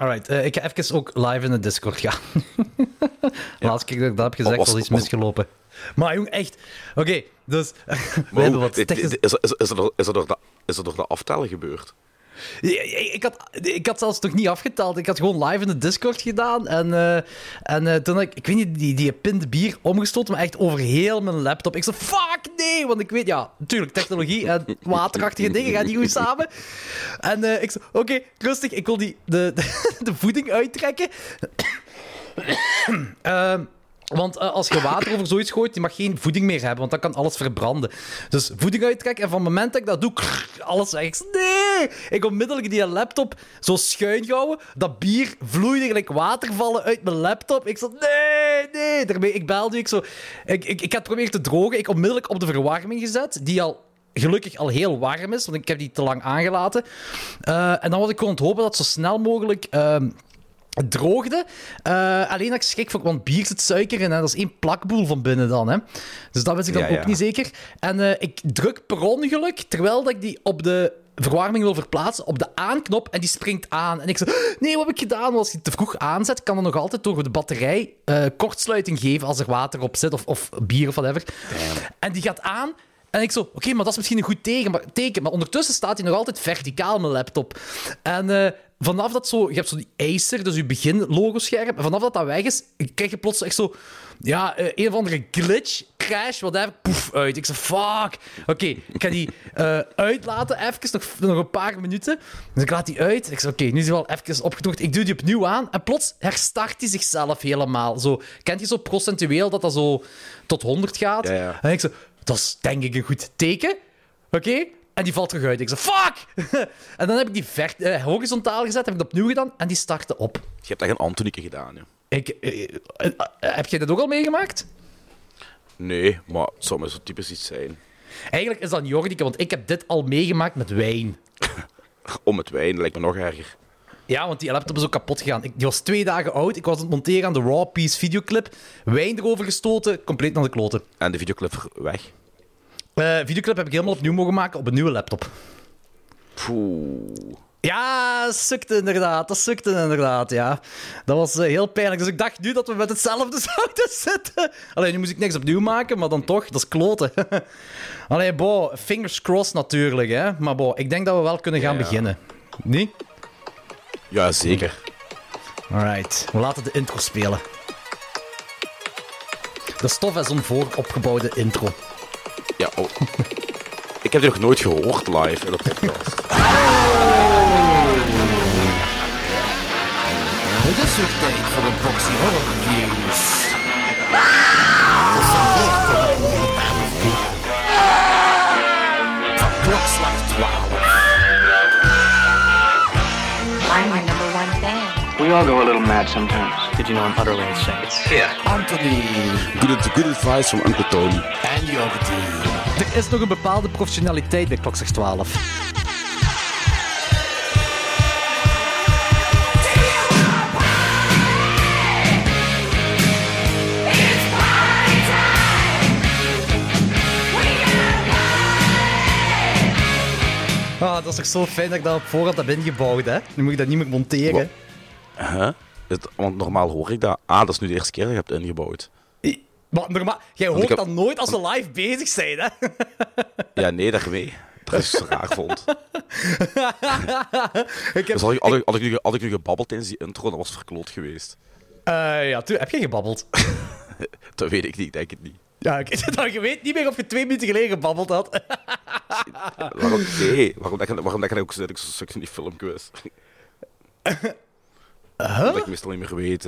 Alright, eh, ik ga even ook live in de Discord gaan. Laatst keer dat ik dat heb gezegd, Was- was iets was- misgelopen. Maar jong, echt. Oké, dus we hebben wat technisch... is, is, is, er, door- is, er door de, is er door de aftellen gebeurd? Ik had, ik had zelfs nog niet afgeteld. Ik had gewoon live in de Discord gedaan. En, eh, en eh, toen had ik, ik weet niet, die, die pint bier omgestoten, maar echt over heel mijn laptop. Ik zei, fuck nee! Want ik weet, ja, natuurlijk, technologie en waterachtige dingen gaan niet goed samen. En eh, ik zei, oké, rustig, ik wil die, de, de, de voeding uittrekken. Ehm, want eh, als je water over zoiets gooit, je mag geen voeding meer hebben, want dan kan alles verbranden. Dus voeding uittrekken en van het moment dat ik dat doe, alles weg. Nee! Ik onmiddellijk die laptop zo schuin gehouden. Dat bier vloeide gelijk watervallen uit mijn laptop. Ik zei, nee, nee. Daarmee, ik belde, ik zo... Ik, ik, ik had proberen te drogen. Ik onmiddellijk op de verwarming gezet, die al gelukkig al heel warm is, want ik heb die te lang aangelaten. Eh, en dan was ik gewoon het hopen dat zo snel mogelijk... ehm, droogde. Eh, alleen dat ik schrik vond, want bier zit suiker in. Hè. Dat is één plakboel van binnen dan. Hè. Dus dat wist ik dan Ja, ook ja. niet zeker. En eh, ik druk per ongeluk, terwijl dat ik die op de verwarming wil verplaatsen, op de aanknop en die springt aan. En ik zeg, nee, wat heb ik gedaan? Want Als je het te vroeg aanzet, kan er nog altijd door de batterij eh, kortsluiting geven als er water op zit, of, of bier of whatever. En die gaat aan. En ik zo, oké, maar dat is misschien een goed teken maar, teken. Maar ondertussen staat hij nog altijd verticaal, mijn laptop. En vanaf dat zo... Je hebt zo die Acer, dus je begin-logo-scherm. En vanaf dat dat weg is, krijg je plots echt zo... Ja, eh, een of andere glitch, crash, whatever, poef, uit. Ik zeg, fuck. Oké, ik ga die eh, uitlaten, even, nog, nog een paar minuten. Dus ik laat die uit. Ik zeg, oké, nu is hij wel even opgedroogd. Ik doe die opnieuw aan. En plots herstart hij zichzelf helemaal. Zo, kent je zo procentueel dat dat zo tot 100 gaat? Ja, ja. En ik zo, dat is denk ik een goed teken. Oké? En die valt terug uit. Ik zo, fuck! en dan heb ik die eh, horizontaal gezet, heb ik dat opnieuw gedaan en die startte op. Je hebt echt een Antonieke gedaan, ja. Ik, eh, eh, heb jij dat ook al meegemaakt? Nee, maar het zou maar zo typisch iets zijn. Eigenlijk is dat niet Jordike, want ik heb dit al meegemaakt met wijn. Om het wijn lijkt me nog erger. Ja, want die laptop is ook kapot gegaan. Ik, die was twee dagen oud. Ik was aan het monteren aan de Raw Piece videoclip. Wijn erover gestoten, compleet naar de kloten. En de videoclip weg. Eh videoclip heb ik helemaal opnieuw mogen maken op een nieuwe laptop. Poeh. Ja, sukte inderdaad. Dat sukte inderdaad, ja. Dat was eh, heel pijnlijk. Dus ik dacht nu dat we met hetzelfde zouden zitten. Alleen nu moest ik niks opnieuw maken, maar dan toch, dat is kloten. Allee, bo, fingers crossed natuurlijk, hè. Maar bo, ik denk dat we wel kunnen gaan Ja, ja. beginnen. Niet? Ja, zeker. Alright, we laten de intro spelen. De stof is een vooropgebouwde intro. Ja, oh. Ik heb die nog nooit gehoord live in de podcast. Het is weer tijd voor een boxy horror reviews. Van klokslag 12. I'm my number one fan. We all go a little mad sometimes. Did you know I'm utterly insane? Anthony Good, good advice from Uncle Tony. en Jordi. Er is nog een bepaalde professionaliteit bij Klokslag 12. Ah, dat is toch zo fijn dat ik dat op voorhand heb ingebouwd, hè? Nu moet ik dat niet meer monteren. Huh? Het, want normaal hoor ik dat. Ah, dat is nu de eerste keer dat je hebt ingebouwd. Maar normaal, jij hoort ik heb- dat nooit als we live bezig zijn, hè? Ja, nee, daarmee. Dat is raar vond. ik heb, Dus had ik, had, ik, had, ik nu, had ik nu gebabbeld tijdens die intro, dat was verkloot geweest. Eh, ja, tu- heb je gebabbeld? Dat weet ik niet, ik denk het niet. Ja, ik, dan, je weet niet meer of je twee minuten geleden gebabbeld had. Waarom, nee, waarom, dat, je- waarom dat je ook zo, dat ik zo stuk in die filmquiz? Dat ik meestal niet meer weet.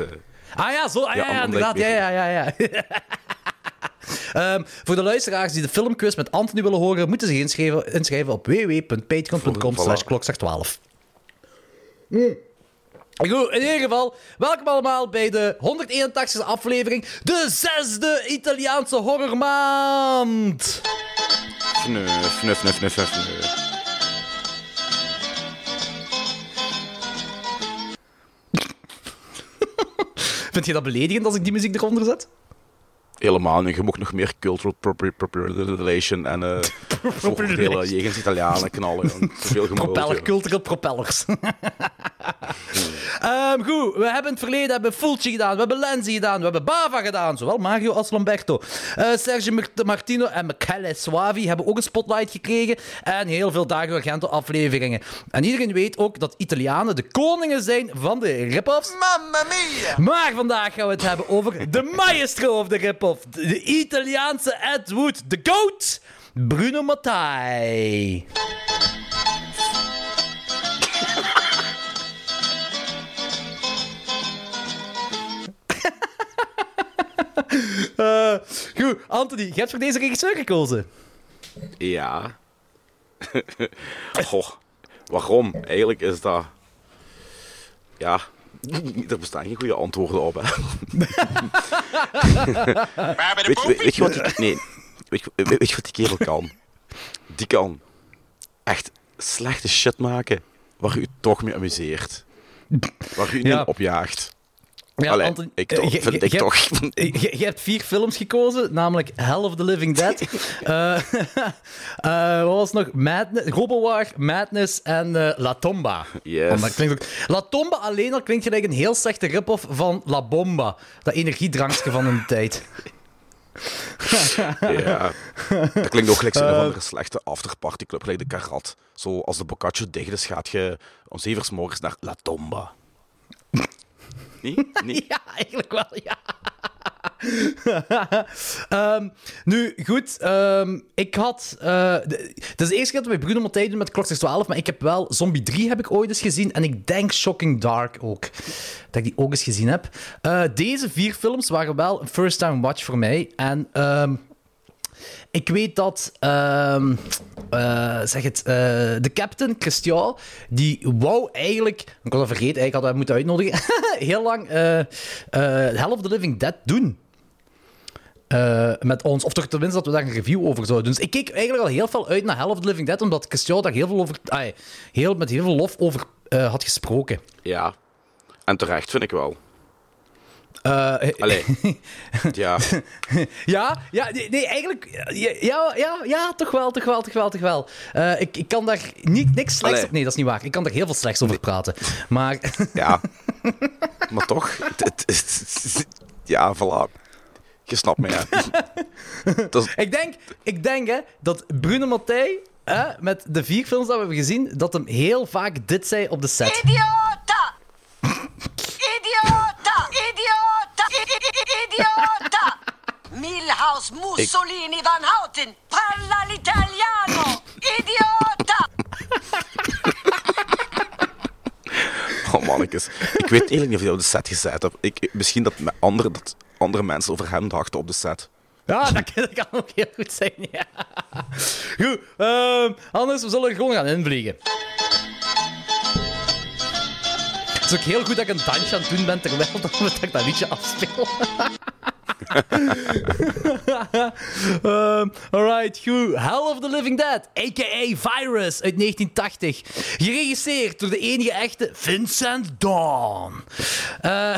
Eh. Ah ja, zo, ah, ja, Ja, ja, inderdaad. Ja, ja, ja, ja. Voor de luisteraars die de filmquiz met Anthony willen horen, moeten zich inschrijven, inschrijven op www.patreon.com slash klokslag12. Mm. Goed, in ieder geval, welkom allemaal bij de 181e aflevering, de zesde Italiaanse horrormaand. Fnuf, fnuf, fnuf, fnuf, fnuf, Vind je dat beledigend als ik die muziek eronder zet? Helemaal niet. Je mocht nog meer cultural appropriation en eh voordelen jegens Italianen knallen. Zoveel Propeller, cultural propellers. Ehm, goed, we hebben in het verleden hebben Fulci gedaan, we hebben Lenzi gedaan, we hebben Bava gedaan, zowel Mario als Lamberto. Eh Sergio Mart- Martino en Michele Suavi hebben ook een spotlight gekregen en heel veel Dario Argento afleveringen. En iedereen weet ook dat Italianen de koningen zijn van de rip-offs. Mamma mia! Maar vandaag gaan we het hebben over de maestro of de rip-off. De, Italiaanse Ed Wood, de GOAT, Bruno Mattei. Eh, goed, Anthony, je hebt voor deze regisseur gekozen. Ja. Goh, waarom? Eigenlijk is dat... Ja, er bestaan geen goede antwoorden op, hè. weet, weet, weet je wat die... Nee. Weet, je wat die kerel kan? Die kan echt slechte shit maken waar u toch mee amuseert. Waar u niet Ja. opjaagt. Ja, Allee, ik toch, vind je- ik je toch. hebt- Je, je hebt vier films gekozen, namelijk Hell of the Living Dead. Eh, wat was nog? Madness, Robowar, Madness en eh, La Tomba. Yes. Klinkt ook... La Tomba alleen al klinkt gelijk een heel slechte rip-off van La Bomba. Dat energiedrankje van een tijd. Ja. Dat klinkt ook gelijk zo'n Eh. van andere slechte afterpartyclub, gelijk de Karat. Zo, als de Boccaccio dicht is, gaat je om zeven morgens naar La Tomba. Nee? Nee? Ja, eigenlijk wel, ja. Ehm, nu, goed. ehm, ik had... eh, de- het is de eerste keer dat we Bruno Mattei doen met Kloksters 12, maar ik heb wel... Zombie 3 heb ik ooit eens gezien en ik denk Shocking Dark ook. Dat ik die ook eens gezien heb. Eh, deze vier films waren wel een first-time watch voor mij. En... ehm, ik weet dat, ehm, eh, zeg het, eh, de captain, Christian, die wou eigenlijk, ik was dat vergeten, eigenlijk had hij moeten uitnodigen, heel lang eh Hell of the Living Dead doen. Met ons, of toch tenminste dat we daar een review over zouden doen. Dus ik keek eigenlijk al heel veel uit naar Hell of the Living Dead, omdat Christian daar heel veel over, ai, heel, met heel veel lof over had gesproken. Ja. En terecht, vind ik wel. Eh, Allee. Ja. Ja, ja nee, nee, eigenlijk. Ja, ja, ja, toch wel, toch wel, toch wel, toch wel. Eh, ik, ik kan daar niet, niks slechts Allee. op. Nee, dat is niet waar. Ik kan daar heel veel slechts over praten. Maar Ja. Maar toch, het, het, het- ja, voilà. Je snapt me, ja. Is- ik denk, ik denk hè, dat Bruno Mattei, hè, met de vier films dat we hebben gezien, dat hem heel vaak dit zei op de set. Idiota! Idiota! Idiota! Idiota! Milhouse Mussolini van Houten! Parla l'italiano! Idiota! Oh, mannetjes. Ik weet eigenlijk niet of je op de set gezet hebt. Ik, misschien dat, met andere, dat andere mensen over hem dachten op de set. Ja, dat kan, dat kan ook heel goed zijn. Ja. Goed, ehm, anders we zullen gewoon gaan invliegen. Is ook heel goed dat ik een dansje aan het doen ben terwijl dat we dat, liedje afspelen. Ehm, alright, goed. Hell of the Living Dead, a.k.a. Virus uit 1980. Geregisseerd door de enige echte Vincent Dawn. Eh,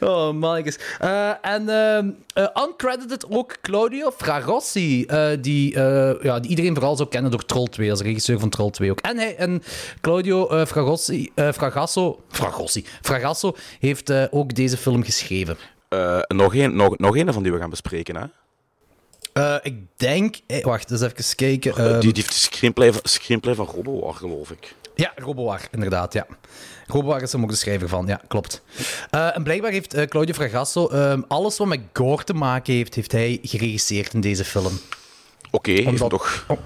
oh, mannetjes. Eh, en ehm, eh, uncredited ook Claudio Fragossi, eh, die, ja, die iedereen vooral zou kennen door Troll 2, als regisseur van Troll 2 ook. En, hij, en Claudio eh, Fragossi, eh, Fragasso, Fragossi, Fragasso heeft eh, ook deze film geschreven. Eh, nog, een, nog, nog een van die we gaan bespreken, hè? Eh, ik denk... eh, wacht, eens even kijken. Eh, Ehm, die, die heeft de screenplay van, screenplay van Robowar, geloof ik. Ja, Robowar, inderdaad, ja. Robowar is hem ook de schrijver van, ja, klopt. Eh, en blijkbaar heeft eh, Claudio Fragasso ehm, alles wat met gore te maken heeft, heeft hij geregisseerd in deze film. Oké, heeft Omdat- toch om-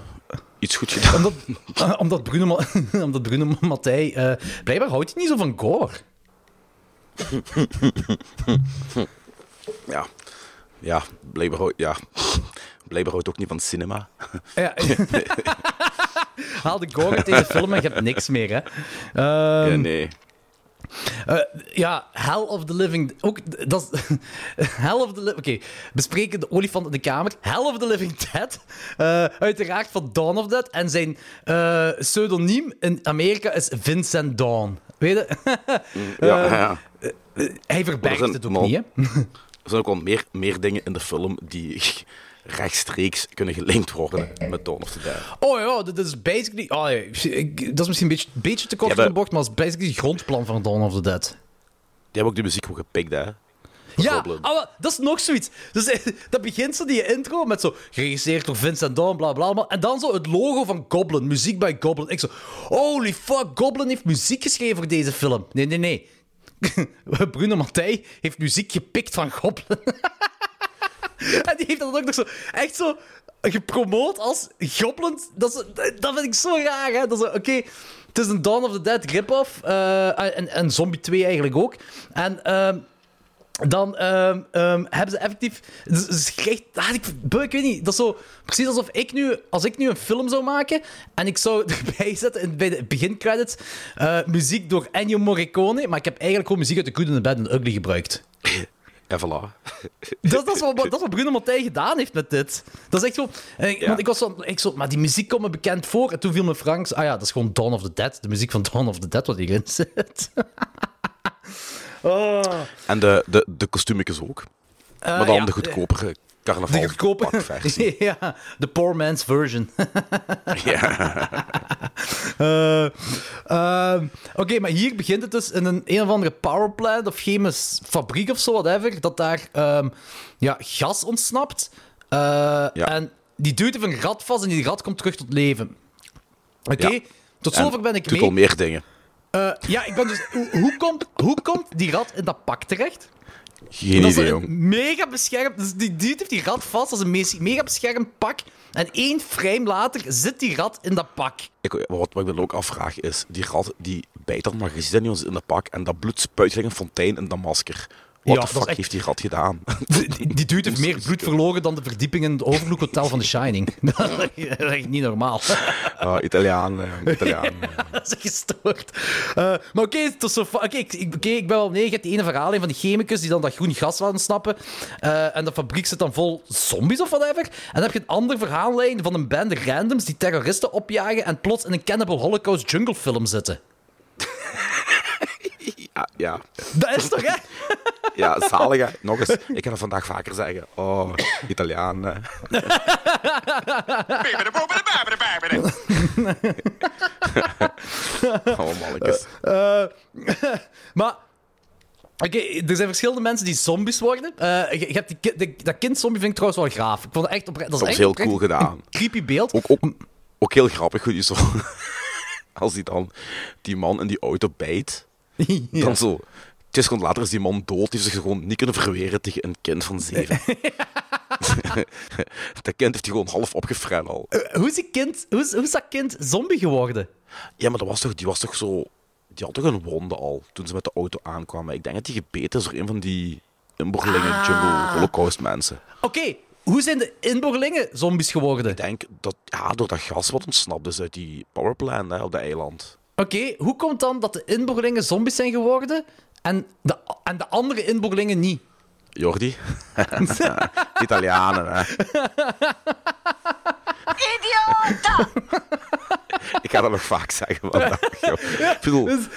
iets goed gedaan. Omdat, eh, omdat Bruno, omdat Bruno Mattei... eh, blijkbaar houdt hij niet zo van gore. Ja. Ja, blijkbaar, hou- ja. blijkbaar houdt ook niet van cinema. Ja. Haal de gore uit deze film en je hebt niks meer, hè. Ehm, Ja, nee. Eh, ja, Hell of the Living... Ook, dat is... Hell of the Living... Oké, bespreken de olifant in de kamer. Hell of the Living Dead. eh, uiteraard van Dawn of Dead. En zijn eh, pseudoniem in Amerika is Vincent Dawn. Weet je? Ja, ja. Hij verbergt het ook niet, hè? Er zijn ook wel meer, meer dingen in de film die rechtstreeks kunnen gelinkt worden met Dawn of the Dead. Oh ja, dat is basically... Oh, ja, ik- dat is misschien een beetje, beetje te kort Ja, voor de bocht, maar dat is basically het grondplan van Dawn of the Dead. Die hebben ook de muziek gepikt, hè? Ja, ah, dat is nog zoiets. Dus, eh, dat begint zo die intro met zo geregisseerd door Vincent Dawn, bla bla bla. En dan zo het logo van Goblin, muziek bij Goblin. Ik zo, holy fuck, Goblin heeft muziek geschreven voor deze film. Nee, nee, nee. Bruno Mattei heeft muziek gepikt van Goblin. en die heeft dat ook nog zo, echt zo gepromoot als Goblin. Dat, dat vind ik zo raar, hè. Dat is, oké, het is een Dawn of the Dead rip-off. eh, en, en Zombie 2 eigenlijk ook. En... ehm, dan ehm, ehm, hebben ze effectief. Dus, ik, weet niet. Dat is zo precies alsof ik nu. Als ik nu een film zou maken. en ik zou erbij zetten in, bij de begincredits. eh, muziek door Ennio Morricone. maar ik heb eigenlijk gewoon muziek uit The Good and the Bad and Ugly gebruikt. En voilà. Dat, dat, is wat, dat is wat Bruno gedaan heeft met dit. Dat is echt zo. eh, Ja. Want ik was zo, ik zo. Maar die muziek komt me bekend voor. En toen viel me Franks. Ah ja, dat is gewoon Dawn of the Dead. De muziek van Dawn of the Dead wat hierin zit. oh. En de, de, de kostuumjes ook. Eh, maar dan ja, de goedkopere De carnaval goedkope versie. ja, de poor man's version. ja. Eh, ehm, Oké, maar hier begint het dus in een een of andere powerplant of chemische fabriek of zo, whatever, dat daar ehm, ja, gas ontsnapt. Eh, En die duwt even een rat vast en die rat komt terug tot leven. Oké, Ja. tot En zover ben ik doet mee. al meer dingen. Eh, ja, ik ben dus... Hoe, hoe, komt, hoe komt die rat in dat pak terecht? Geen idee, jong. mega beschermd... Dus die dude heeft die rat vast als een mega beschermd pak. En één frame later zit die rat in dat pak. Ik, wat, wat ik me ook afvraag is, die rat die bijt dat niet ons in de pak en dat bloed spuit een fontein in dat masker. Wat Ja, de fuck echt- heeft die rat gedaan? Die, die dude heeft meer bloed verloren dan de verdieping in het Overlook Hotel van The Shining. Dat is echt niet normaal. Ah, Italiaan, eh, Italiaan. Dat is gestoord. Eh, maar oké, is zo oké, ik, ik- oké, ik ben wel nee. Je hebt die ene verhaal van die chemicus die dan dat groen gas laten snappen. Eh, en de fabriek zit dan vol zombies of whatever. En dan heb je een ander verhaallijn van een band randoms die terroristen opjagen en plots in een Cannibal Holocaust jungle film zitten. Ja, ja, Dat is toch, hè? ja, zalig. hè. Nog eens, ik ga dat vandaag vaker zeggen. Oh, Italiaan. Oh, mannetjes. Eh, maar. Oké, er zijn verschillende mensen die zombies worden. Eh, je, je hebt die, de- dat kind zombie vind ik trouwens wel gaaf. Ik vond het echt oprecht. Dat is echt heel cool gedaan. Creepy beeld. Ook, ook, ook heel grappig hoe zo... Als die dan die man in die auto bijt, Ja. dan zo... Twee seconden later is die man dood. Die heeft zich gewoon niet kunnen verweren tegen een kind van zeven. dat kind heeft hij gewoon half opgefren al. Eh, hoe, is die kind, hoe, is, hoe is dat kind zombie geworden? Ja, maar dat was toch, die was toch zo... Die had toch een wonde al, toen ze met de auto aankwamen. Ik denk dat hij gebeten is door een van die inboorlingen Ah. jungle holocaust mensen. Oké, hoe zijn de inboorlingen zombies geworden? Ik denk dat, ja, door dat gas wat ontsnapt is uit die powerplant hè, op dat eiland. Oké, hoe komt dan dat de inboorlingen zombies zijn geworden en de, en de andere inboorlingen niet? Jordi? Italianen, hè. Idiota! Ik ga dat nog vaak zeggen vandaag. Ik bedoel, we,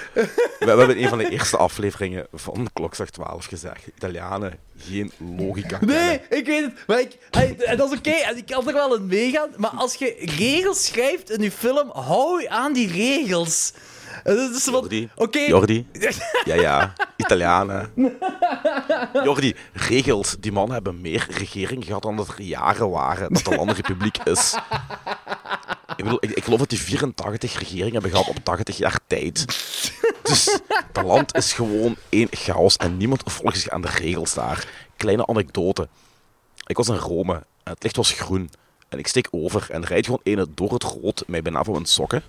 we hebben in een van de eerste afleveringen van Klokslag 12 gezegd: Italianen geen logica Nee, kennen. ik weet het. Maar ik, en dat is oké, en ik kan er wel in meegaan. Maar als je regels schrijft in je film, hou je aan die regels. En dat is van, Jordi. Jordi. Ja, ja, Italianen. Jordi, regels. Die mannen hebben meer regering gehad dan dat er jaren waren dat de landenrepubliek is. Ik bedoel, ik, ik geloof dat die 84 regeringen hebben gehad op 80 jaar tijd. Dus dat land is gewoon één chaos en niemand volgt zich aan de regels daar. Kleine anekdote. Ik was in Rome en het licht was groen. En ik steek over en rijdt gewoon ene door het rood mij bijna van mijn sokken.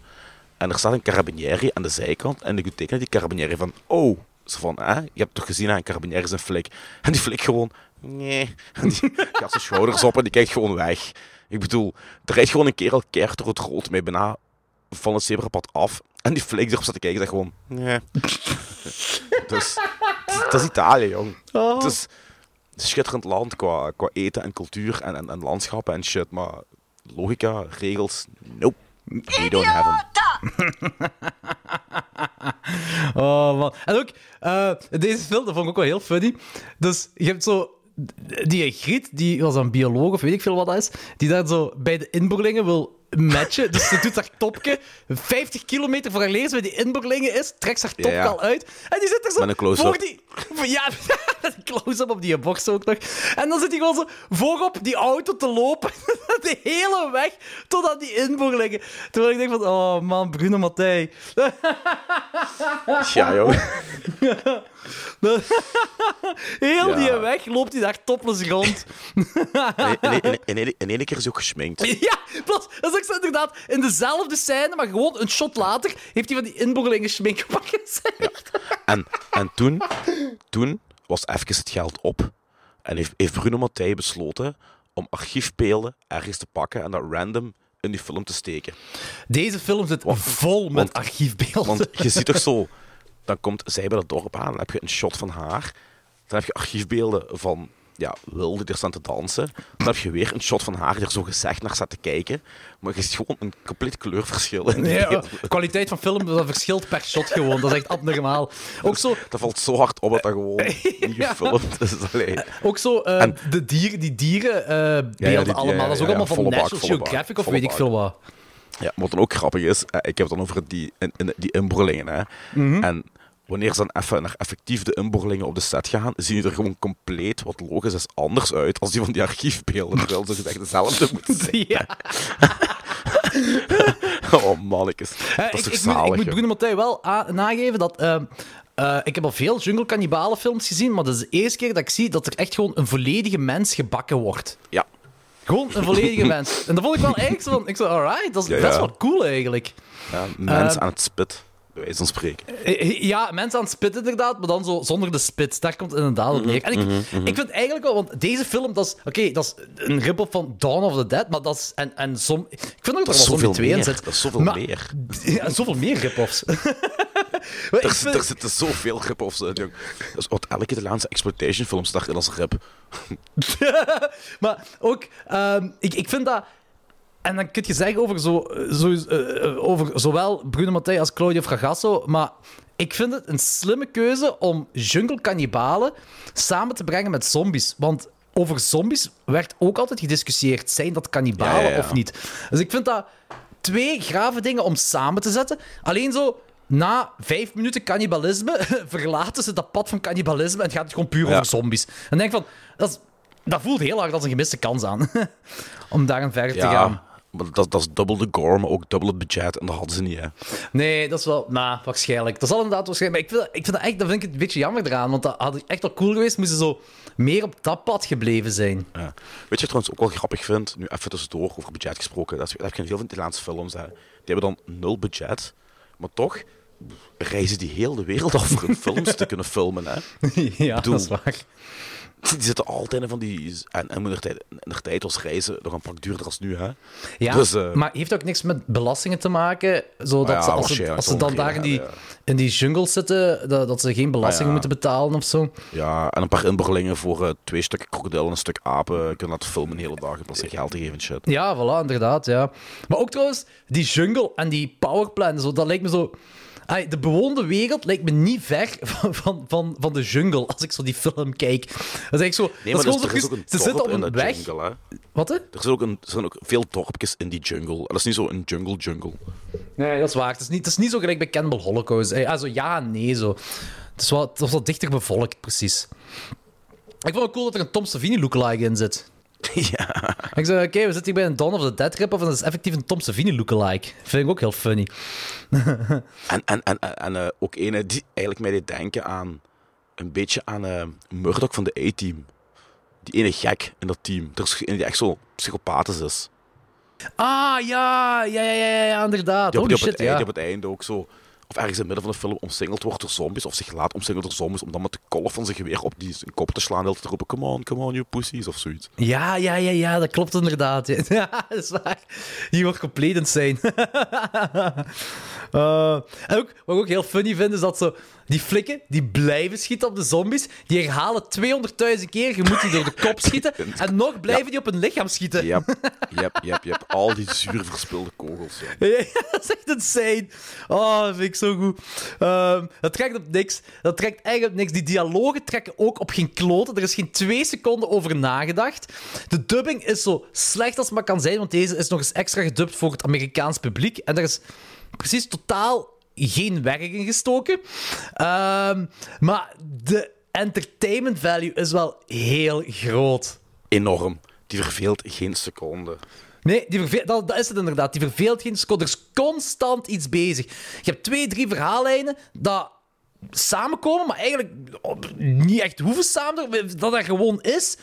En er staat een carabinieri aan de zijkant. En ik teken die carabinieri van... Oh, zo van, hè? Je hebt toch gezien, een carabinieri is een flik. En die flik gewoon... Nee. En die gaat zijn schouders op en die kijkt gewoon weg. Ik bedoel, er rijdt gewoon een kerel keert door het rood mij bijna van het zebrapad af. En die flik erop staat te kijken en zegt gewoon... Nee. dus, dat is Italië, jong. Het is een schitterend land qua, qua eten en cultuur en, en, en landschappen en shit. Maar logica, regels, nope. We don't have them. Oh man. En ook, eh, deze film, dat vond ik ook wel heel funny. Dus je hebt zo die Griet, die was een bioloog of weet ik veel wat dat is, die daar zo bij de inboorlingen wil matchen. Dus ze doet haar topje 50 kilometer voor haar leers bij die inboorlingen is, trekt haar topje Ja, ja. al uit en die zit er zo Met een close-up. voor die... Ja, een close-up op die borst ook nog. En dan zit hij gewoon zo voorop die auto te lopen, de hele weg tot aan die inboorlingen. Terwijl ik denk van, oh man, Bruno Mattei. Ja, joh. Heel Ja. die weg loopt hij daar topless rond. In één keer is ook gesminkt. Ja, plus, dat is ook inderdaad in dezelfde scène, maar gewoon een shot later heeft hij van die inboorlingen schmink pakken. En, en toen, toen was even het geld op. En heeft, heeft Bruno Mattei besloten om archiefbeelden ergens te pakken en dat random in die film te steken. Deze film zit vol met want- archiefbeelden. Want je ziet toch zo, dan komt zij bij het dorp aan, dan heb je een shot van haar. Dan heb je archiefbeelden van ja, Wil die er staan te dansen. Dan heb je weer een shot van haar die er zo gezegd naar staat te kijken. Maar je ziet gewoon een compleet kleurverschil in beelden. de kwaliteit van film dat verschilt per shot gewoon. Dat is echt abnormaal. Ook zo, Dat valt zo hard op dat dat gewoon niet Ja. gefilmd is. Allee. ook zo eh, En- de, dieren, die dierenbeelden die- ja, allemaal. dat is ook allemaal van National Geographic of weet ik veel wat. Ja, wat dan ook grappig is, eh, ik heb het dan over die, in, in- die. Hè. Mhm. En wanneer ze dan even naar effectief de inboorlingen op de set gaan, zien die er gewoon compleet, wat logisch is, anders uit als die van die archiefbeelden. Terwijl ze gezegd dezelfde moeten zijn. Ja. Oh mannetjes. Dat is ik, toch ik, moet, ik moet. Bruno Mattei wel nageven dat... ehm, eh, ik heb al veel jungle cannibalen films gezien, maar dat is de eerste keer dat ik zie dat er echt gewoon een volledige mens gebakken wordt. Ja. Gewoon een volledige mens. En dat vond ik wel eigenlijk zo van... Ik zo, alright, dat is Ja, best ja. wel cool eigenlijk. ja mens Ehm, aan het spit, wijze van spreken. Eh, Ja, mensen aan het spitten inderdaad, maar dan zo zonder de spit. Daar komt het inderdaad op neer. En ik, ik vind eigenlijk wel, want deze film, dat is... Oké, dat is een rip-off van Dawn of the Dead, maar dat is... En, en som, ik vind ook dat er Dat is zoveel 2 in meer. zit. Dat is zoveel Maar- meer. Ja, zoveel meer rip-offs. Er, vind- er zitten zoveel rip-offs in, jong. Dus wat elke Italiaanse exploitation film start in als rip. maar ook, ehm, ik, ik vind dat. En dan kun je zeggen over, zo, zo, eh, over zowel Bruno Mattei als Claudio Fragasso, maar ik vind het een slimme keuze om jungle cannibalen samen te brengen met zombies. Want over zombies werd ook altijd gediscussieerd. Zijn dat cannibalen Ja, ja, ja. of niet? Dus ik vind dat twee grave dingen om samen te zetten. Alleen zo... Na vijf minuten cannibalisme verlaten ze dat pad van cannibalisme en gaat het gewoon puur over zombies. En denk van, dat, is, dat voelt heel hard als een gemiste kans aan. om daarin verder te gaan. Dat, dat is dubbel de gore, maar ook dubbel het budget. En dat hadden ze niet, hè. Nee, dat is wel... Nou, waarschijnlijk. Dat zal inderdaad waarschijnlijk... Maar ik vind, dat- ik vind dat echt... Dat vind ik een beetje jammer eraan. Want dat had echt wel cool geweest moesten ze zo meer op dat pad gebleven zijn. Ja. Weet je wat ik trouwens ook wel grappig vind? Nu even tussendoor over budget gesproken. Dat, is, dat heb je in heel veel Italiaanse films. Hè. Die hebben dan nul budget, maar toch reizen die heel de wereld voor hun films te kunnen filmen. Hè. ja, bedoel- dat is waar. Die zitten altijd in van die... En, en in de tijd, was reizen nog een pak duurder als nu. Hè. Ja, Dus, eh, maar heeft ook niks met belastingen te maken? Zodat ja, ze, als, ze, als ze dan daar in die, in die jungle zitten, dat, dat ze geen belastingen ja. moeten betalen of zo? Ja, en een paar inboorlingen voor eh, twee stukken krokodil en een stuk apen kunnen dat filmen de hele dag in plaats van geld te geven en shit. Ja, voilà, inderdaad, ja. Maar ook trouwens, die jungle en die powerplant, zo, dat lijkt me zo... De bewoonde wereld lijkt me niet ver van, van, van, van de jungle, als ik zo die film kijk. Dat is eigenlijk zo... Nee, dat maar is dus, gewoon er is zo ook een ze zitten op een weg... jungle, hè. Wat, hè? Er, is ook een, er zijn ook veel dorpjes in die jungle. En dat is niet zo een jungle-jungle. Nee, dat is waar. Het is niet, het is niet zo gelijk bij Cannibal Holocaust. Eh, Also, ja en nee, zo. Het is wel, het was wat dichter bevolkt, precies. Ik vond het cool dat er een Tom Savini lookalike in zit. ja. Ik zei, oké, we zitten hier bij een Dawn of the Dead rip, of dat is effectief een Tom Savini lookalike. Vind ik ook heel funny. En, en, en, en, eh, ook ene die eigenlijk mij deed denken aan... Een beetje aan eh Murdoch van de A-team. Die ene gek in dat team. Er is een die echt zo psychopathisch is. Ah, ja, ja, ja, ja, ja inderdaad. Die op, Holy die op, shit, het, einde, ja. die op het einde ook zo... Of ergens in het midden van de film omsingeld wordt door zombies. Of zich laat omsingeld door zombies. Om dan met de kolf van zijn geweer op die zijn kop te slaan. En te roepen, come on, come on, you pussies. Of zoiets. Ja, ja, ja, ja, dat klopt inderdaad. Ja, Ja, dat is waar. Die wordt compleet insane. Eh, en ook, wat ik ook heel funny vind, is dat zo... Die flikken, die blijven schieten op de zombies. Die herhalen 200.000 keer. Je moet die door de kop schieten. En nog blijven die op hun lichaam schieten. Yep, yep, yep, yep. Al die zuur verspilde kogels. Ja. Ja, dat is echt insane. Oh, vind ik zo goed. Ehm, dat trekt op niks. Dat trekt eigenlijk op niks. Die dialogen trekken ook op geen kloten. Er is geen twee seconden over nagedacht. De dubbing is zo slecht als maar kan zijn, want deze is nog eens extra gedubt voor het Amerikaans publiek. En er is precies totaal geen werk in gestoken. Ehm, maar de entertainment value is wel heel groot. Enorm. Die verveelt geen seconde. Nee, die dat, dat is het inderdaad. Die verveelt geen seconde. Er is constant iets bezig. Je hebt twee, drie verhaallijnen dat samenkomen, maar eigenlijk niet echt hoeven samen, dat dat gewoon is.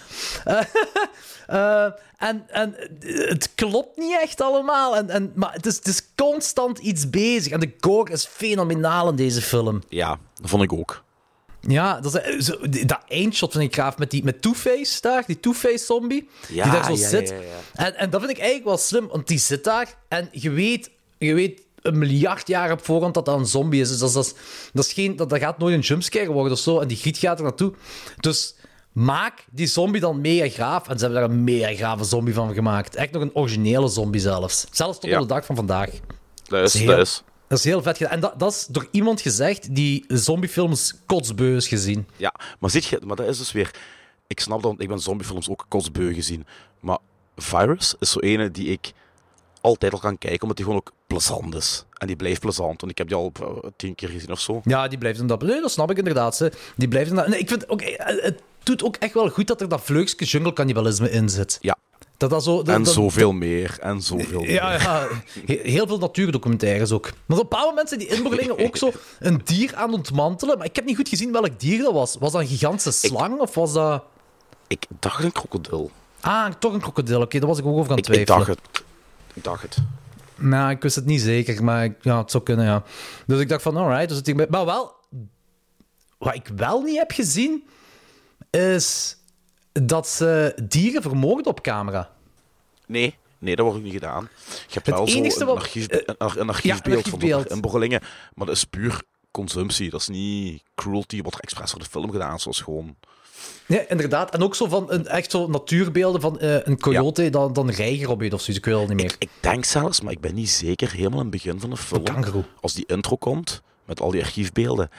Eh, eh, en, en het klopt niet echt allemaal, en, en, maar het is, het is constant iets bezig. En de gore is fenomenaal in deze film. Ja, dat vond ik ook. Ja, dat, is, zo, die- dat eindshot vind ik gaaf met, die, met Two-Face daar, die Two-Face zombie, Ja, die daar zo ja, zit. ja. En, en dat vind ik eigenlijk wel slim, want die zit daar en je weet, je weet een miljard jaar op voorhand dat dat een zombie is. Dus dat, is- dat, is- dat, is geen, dat, dat gaat nooit een jumpscare worden of zo, en die griet gaat er naartoe. Dus maak die zombie dan mega graaf. En ze hebben daar een mega grave zombie van gemaakt. Echt nog een originele zombie zelfs. Zelfs tot op de dag van vandaag. Dat is, is heel- dat is. Dat is heel vet gedaan. En dat, dat is door iemand gezegd die zombiefilms kotsbeu is gezien. Ja, maar, zit je, maar dat is dus weer... Ik snap dat, want ik ben zombiefilms ook kostbeu gezien. Maar Virus is zo ene die ik altijd al kan kijken, omdat die gewoon ook plezant is. En die blijft plezant, want ik heb die al eh, tien keer gezien of zo. Ja, die blijft inderdaad. Nee, dat snap ik inderdaad. Ze. Die blijft inderdaad. Nee, ik vind ook, eh, het doet ook echt wel goed dat er dat vleugske jungle-cannibalisme in zit. Ja, Dat dat zo, dat, en dat- zoveel meer, en zoveel meer. Ja, ja, he- heel veel natuurdocumentaires ook. Maar op een bepaald moment zijn die inboorlingen ook zo een dier aan het ontmantelen. Maar ik heb niet goed gezien welk dier dat was. Was dat een gigantische slang of was dat. Ik dacht een krokodil. Ah, toch een krokodil. Oké, daar was ik ook over aan het Ik, ik twijfelen. dacht het. Ik dacht het. Nou, ik wist het niet zeker, maar ik- ja, het zou kunnen, ja. Dus ik dacht van, alright. Dus het maar wel, wat ik wel niet heb gezien, is dat ze dieren vermogen op camera. Nee, nee, dat wordt ook niet gedaan. Je hebt Het wel zo een, wat- archief, eh, een, ar- een archiefbeeld van archiefbeeld. maar dat is puur consumptie. Dat is niet cruelty, wat er expres voor de film gedaan is gewoon... Ja, inderdaad. En ook zo van een, echt zo natuurbeelden van eh, een coyote dan, dan reiger op je of zoiets. Ik weet het niet meer. Ik, ik denk zelfs, maar ik ben niet zeker, helemaal in het begin van de film, als die intro komt, met al die archiefbeelden,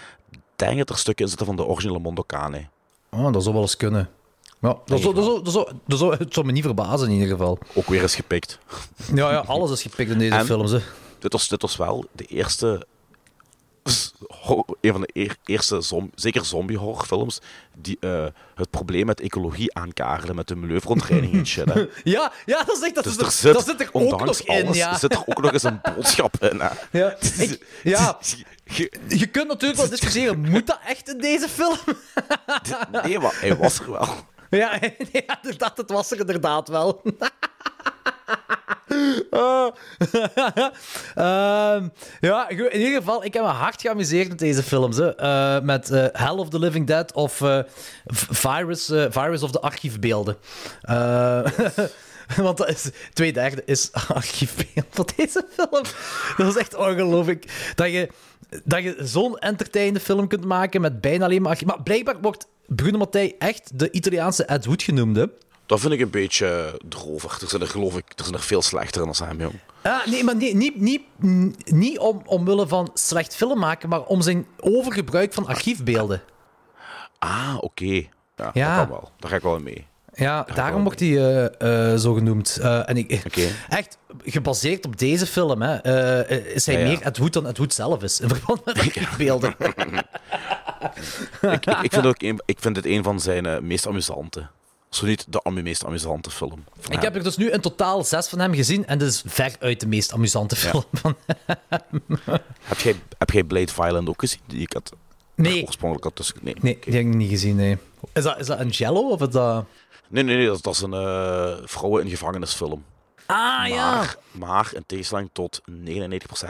denk dat er stukken in zitten van de originele Mondokane. Oh, dat zou wel eens kunnen. Ja, dat, zou, dat, dat zou, het zou me niet verbazen in ieder geval. Ook weer eens gepikt. Ja, ja alles is gepikt in deze En- films. Hè. Dit was, dit was wel de eerste... Een van de eer- eerste, zom, zeker zombie-horrorfilms, die eh, het probleem met ecologie aankaarden, met de milieuverontreiniging en shit. Hè. Ja, ja, dat is echt, dat, Dus is er zit, dat zit er ook nog in. alles, Ja. zit er ook nog eens een boodschap in. Hè. Ja, ik- ja, Je- je kunt natuurlijk wel discussiëren, moet dat echt in deze film? Nee, maar hij was er wel. Ja, ja inderdaad, het was er inderdaad wel. Ehm, ja, in ieder geval, ik heb me hard geamuseerd met deze films. Hè. Eh, met eh, Hell of the Living Dead of eh, Virus, Virus of the Archiefbeelden. Want dat is, twee derde is archiefbeeld van deze film. Dat is echt ongelooflijk. Dat je, dat je zo'n entertainende film kunt maken met bijna alleen maar. Maar blijkbaar wordt Bruno Mattei echt de Italiaanse Ed Wood genoemd. Hè? Dat vind ik een beetje drover. Er zijn er, geloof ik, er zijn er veel slechter dan hem, jong. Ah, nee, maar nee, niet, niet, niet om, omwille van slecht film maken, maar om zijn overgebruik van archiefbeelden. Ah, oké. Ja, Ja. dat kan wel. Daar ga ik wel mee. Ja, daarom wordt hij eh, eh, zo genoemd. Eh, en ik. Echt, gebaseerd op deze film, hè, is hij Ja, ja. meer Ed Wood dan Ed Wood zelf is, in verband met archiefbeelden. ik, ik, ik, vind ook een, ik vind dit een van zijn meest amusante. Zo niet de meest amusante film. ik hem. heb er dus nu in totaal zes van hem gezien en dit is veruit de meest amusante film van Heb jij, heb jij Blade Violent ook gezien? Die ik had Nee, oorspronkelijk had tussen... Nee, nee die heb ik niet gezien, nee. Is dat, is dat een Jello of is dat... nee, nee, nee, dat, is- dat is een eh, vrouwen in gevangenisfilm. Ah, ja. Maar, maar in tegenstelling tot 99%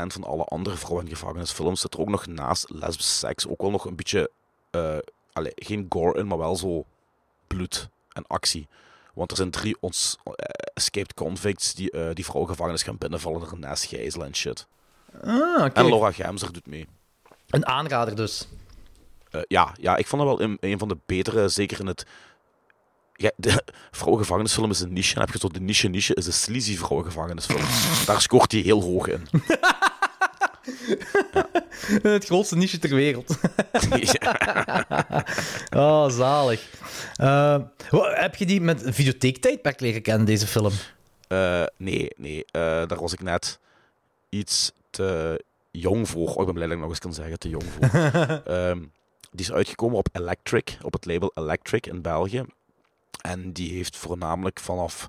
van alle andere vrouwen in gevangenisfilms zit er ook nog naast lesbische seks ook wel nog een beetje, eh, allee, geen gore in, maar wel zo bloed en actie. Want er zijn drie ons, eh, escaped convicts die eh, die vrouwengevangenis gaan binnenvallen en ernaast gijzelen en shit. Ah, oké. En Laura Gemser doet mee. Een aanrader dus. Ja, ja, ik vond dat wel een, een van de betere, zeker in het... Ja, de vrouwengevangenisfilm is een niche. En heb je zo de niche-niche, is de sleazy vrouwengevangenisfilm. Daar scoort hij heel hoog in. het grootste niche ter wereld. Ja. Oh, zalig. Eh, heb je die met videotheektijdperk leren kennen, deze film? Eh, nee, nee. eh, daar was ik net iets te jong voor. Oh, ik ben blij dat ik nog eens kan zeggen te jong voor. Ehm, die is uitgekomen op Electric, op het label Electric in België. En die heeft voornamelijk vanaf,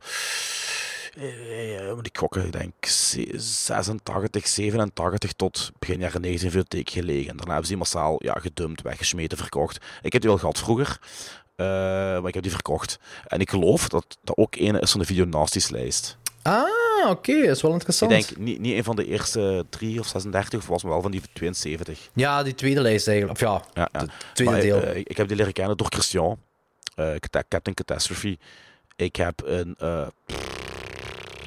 eh, moet ik gokken, ik denk ze- 86, 87 tot begin jaren 90 in videotheek gelegen. En daarna hebben ze die massaal ja, gedumpt, weggesmeten, verkocht. Ik heb die wel gehad vroeger, eh, maar ik heb die verkocht. En ik geloof dat dat ook een is van de Videonasties lijst. Ah, oké, dat is wel Ik interessant. denk niet, niet een van de eerste drie of 36, of was maar wel van die 72. Ja, die tweede lijst eigenlijk. Of ja, Ja, ja. tweede Maar, deel. eh, ik, ik heb die leren kennen door Christian, eh, Captain Catastrophe. Ik heb in eh,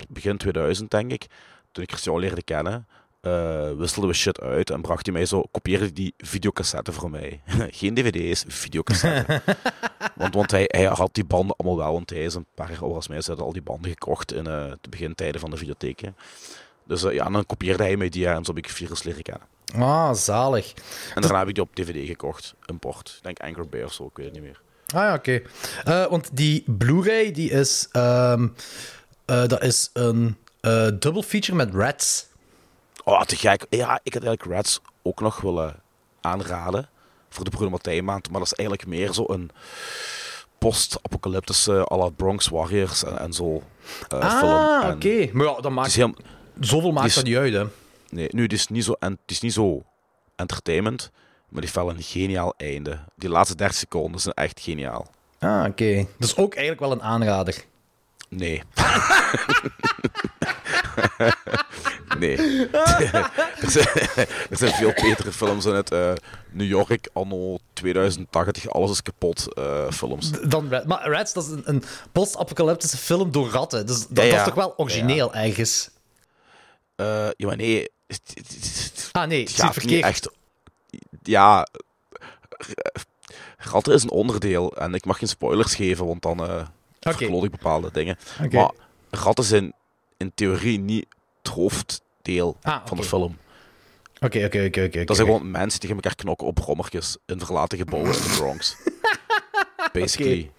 begin 2000, denk ik, toen ik Christian leerde kennen, eh, wisselden we shit uit en bracht hij mij zo, kopieerde die videocassette voor mij. Geen dvd's, videocassette. want want hij, hij had die banden allemaal wel, want hij is een paar jaar ouder als mij, ze hadden al die banden gekocht in eh, de begintijden van de videotheken. Dus eh, ja, en dan kopieerde hij mij die en zo heb ik virus leren kennen. Ah, zalig. En daarna heb ik die op dvd gekocht, import. Ik denk Angry Bear of zo, ik weet het niet meer. Ah ja, oké. Eh, want die Blu-ray, die is... dat is een eh double feature met Rats. Oh, te gek. Ja, ik had eigenlijk Rats ook nog willen aanraden voor de Bruno maand, maar dat is eigenlijk meer zo een post-apocalyptische à la Bronx Warriors en, en zo eh, film. ah, oké. Maar ja, dat maakt... heel, Zoveel maakt is- dat niet uit, hè. nee, nu, het is niet zo, en, het is niet zo entertainment, maar die wel een geniaal einde. Die laatste 30 seconden zijn echt geniaal. Ah, oké. Dus ook eigenlijk wel een aanrader. Nee. nee. er, zijn, er zijn veel betere films in het eh, New York anno 2080, alles is kapot eh, films. Dan Rats. Maar Rats, dat is een, een post-apocalyptische film door ratten. Dus dat, Ja, dat is toch wel origineel, ergens? Eh, ja, maar nee. Ah, nee, het gaat niet echt... Ja... Ratten is een onderdeel en ik mag geen spoilers geven, want dan eh verkloot ik bepaalde dingen. Maar ratten zijn in theorie niet het hoofddeel Ah, van de film. Oké, oké, oké, oké. Dat zijn gewoon mensen die tegen elkaar knokken op rommertjes in verlaten gebouwen in de Bronx. Basically.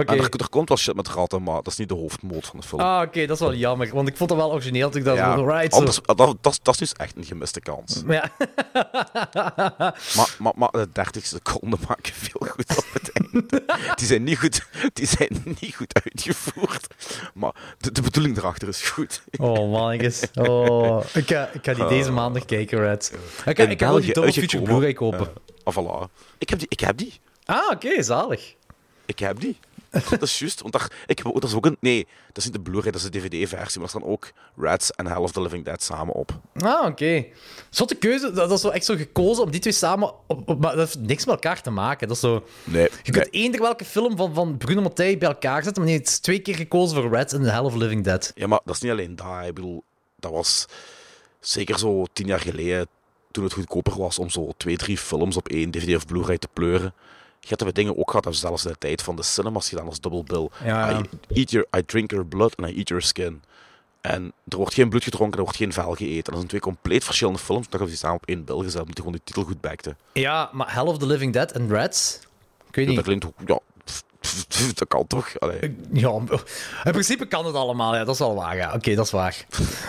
En er, er komt wel shit met ratten, maar dat is niet de hoofdmoot van de film. Ah, oké, dat is wel jammer. Want ik vond het wel origineel toen ik dat ja. Right, anders, dat, dat, dat, dat is dus echt een gemiste kans. Maar ja, Maar, maar, maar de 30 seconden maken veel goed op het einde. Die zijn niet goed, die zijn niet goed uitgevoerd. Maar de, de bedoeling erachter is goed. Oh, mannetjes. Oh. Ik, ga, ik ga die deze maandag kijken, Red. Ik, ga- ik ga wel die Double Feature. Blu-ray kopen. Ah, voilà. Ik heb die. Ik heb die. Ah, oké, zalig. Ik heb die. Dat is juist, want daar, ik heb dat is ook een... Nee, dat is niet de Blu-ray, dat is de DVD-versie, maar er staan ook Rats en Hell of the Living Dead samen op. Ah, oké. Zotte keuze, dat, dat is zo echt zo gekozen om die twee samen... Op, op- maar dat heeft niks met elkaar te maken. Dat is zo... Nee, Je kunt eender welke film van, van Bruno Mattei bij elkaar zetten, maar nee, het is twee keer gekozen voor Rats en The Hell of Living Dead. Ja, maar dat is niet alleen dat. Ik bedoel, dat was zeker zo tien jaar geleden, toen het goedkoper was om zo twee, drie films op één DVD of Blu-ray te pleuren. Je hebt dingen ook gehad, dat zelfs in de tijd van de cinemas gedaan als double bill. Ja, ja. I, eat your, I drink your blood and I eat your skin. En er wordt geen bloed gedronken, er wordt geen vel geëten. Dat zijn twee compleet verschillende films. Dan hebben ze die samen op één bill gezet, omdat die gewoon die titel goed bekte. Ja, maar Hell of the Living Dead en Rats? Ik weet Dat niet. klinkt ook... Ja, dat kan toch? Allee. Ja, in principe kan het allemaal, ja, dat is wel waar. Ja. Oké, dat is waar.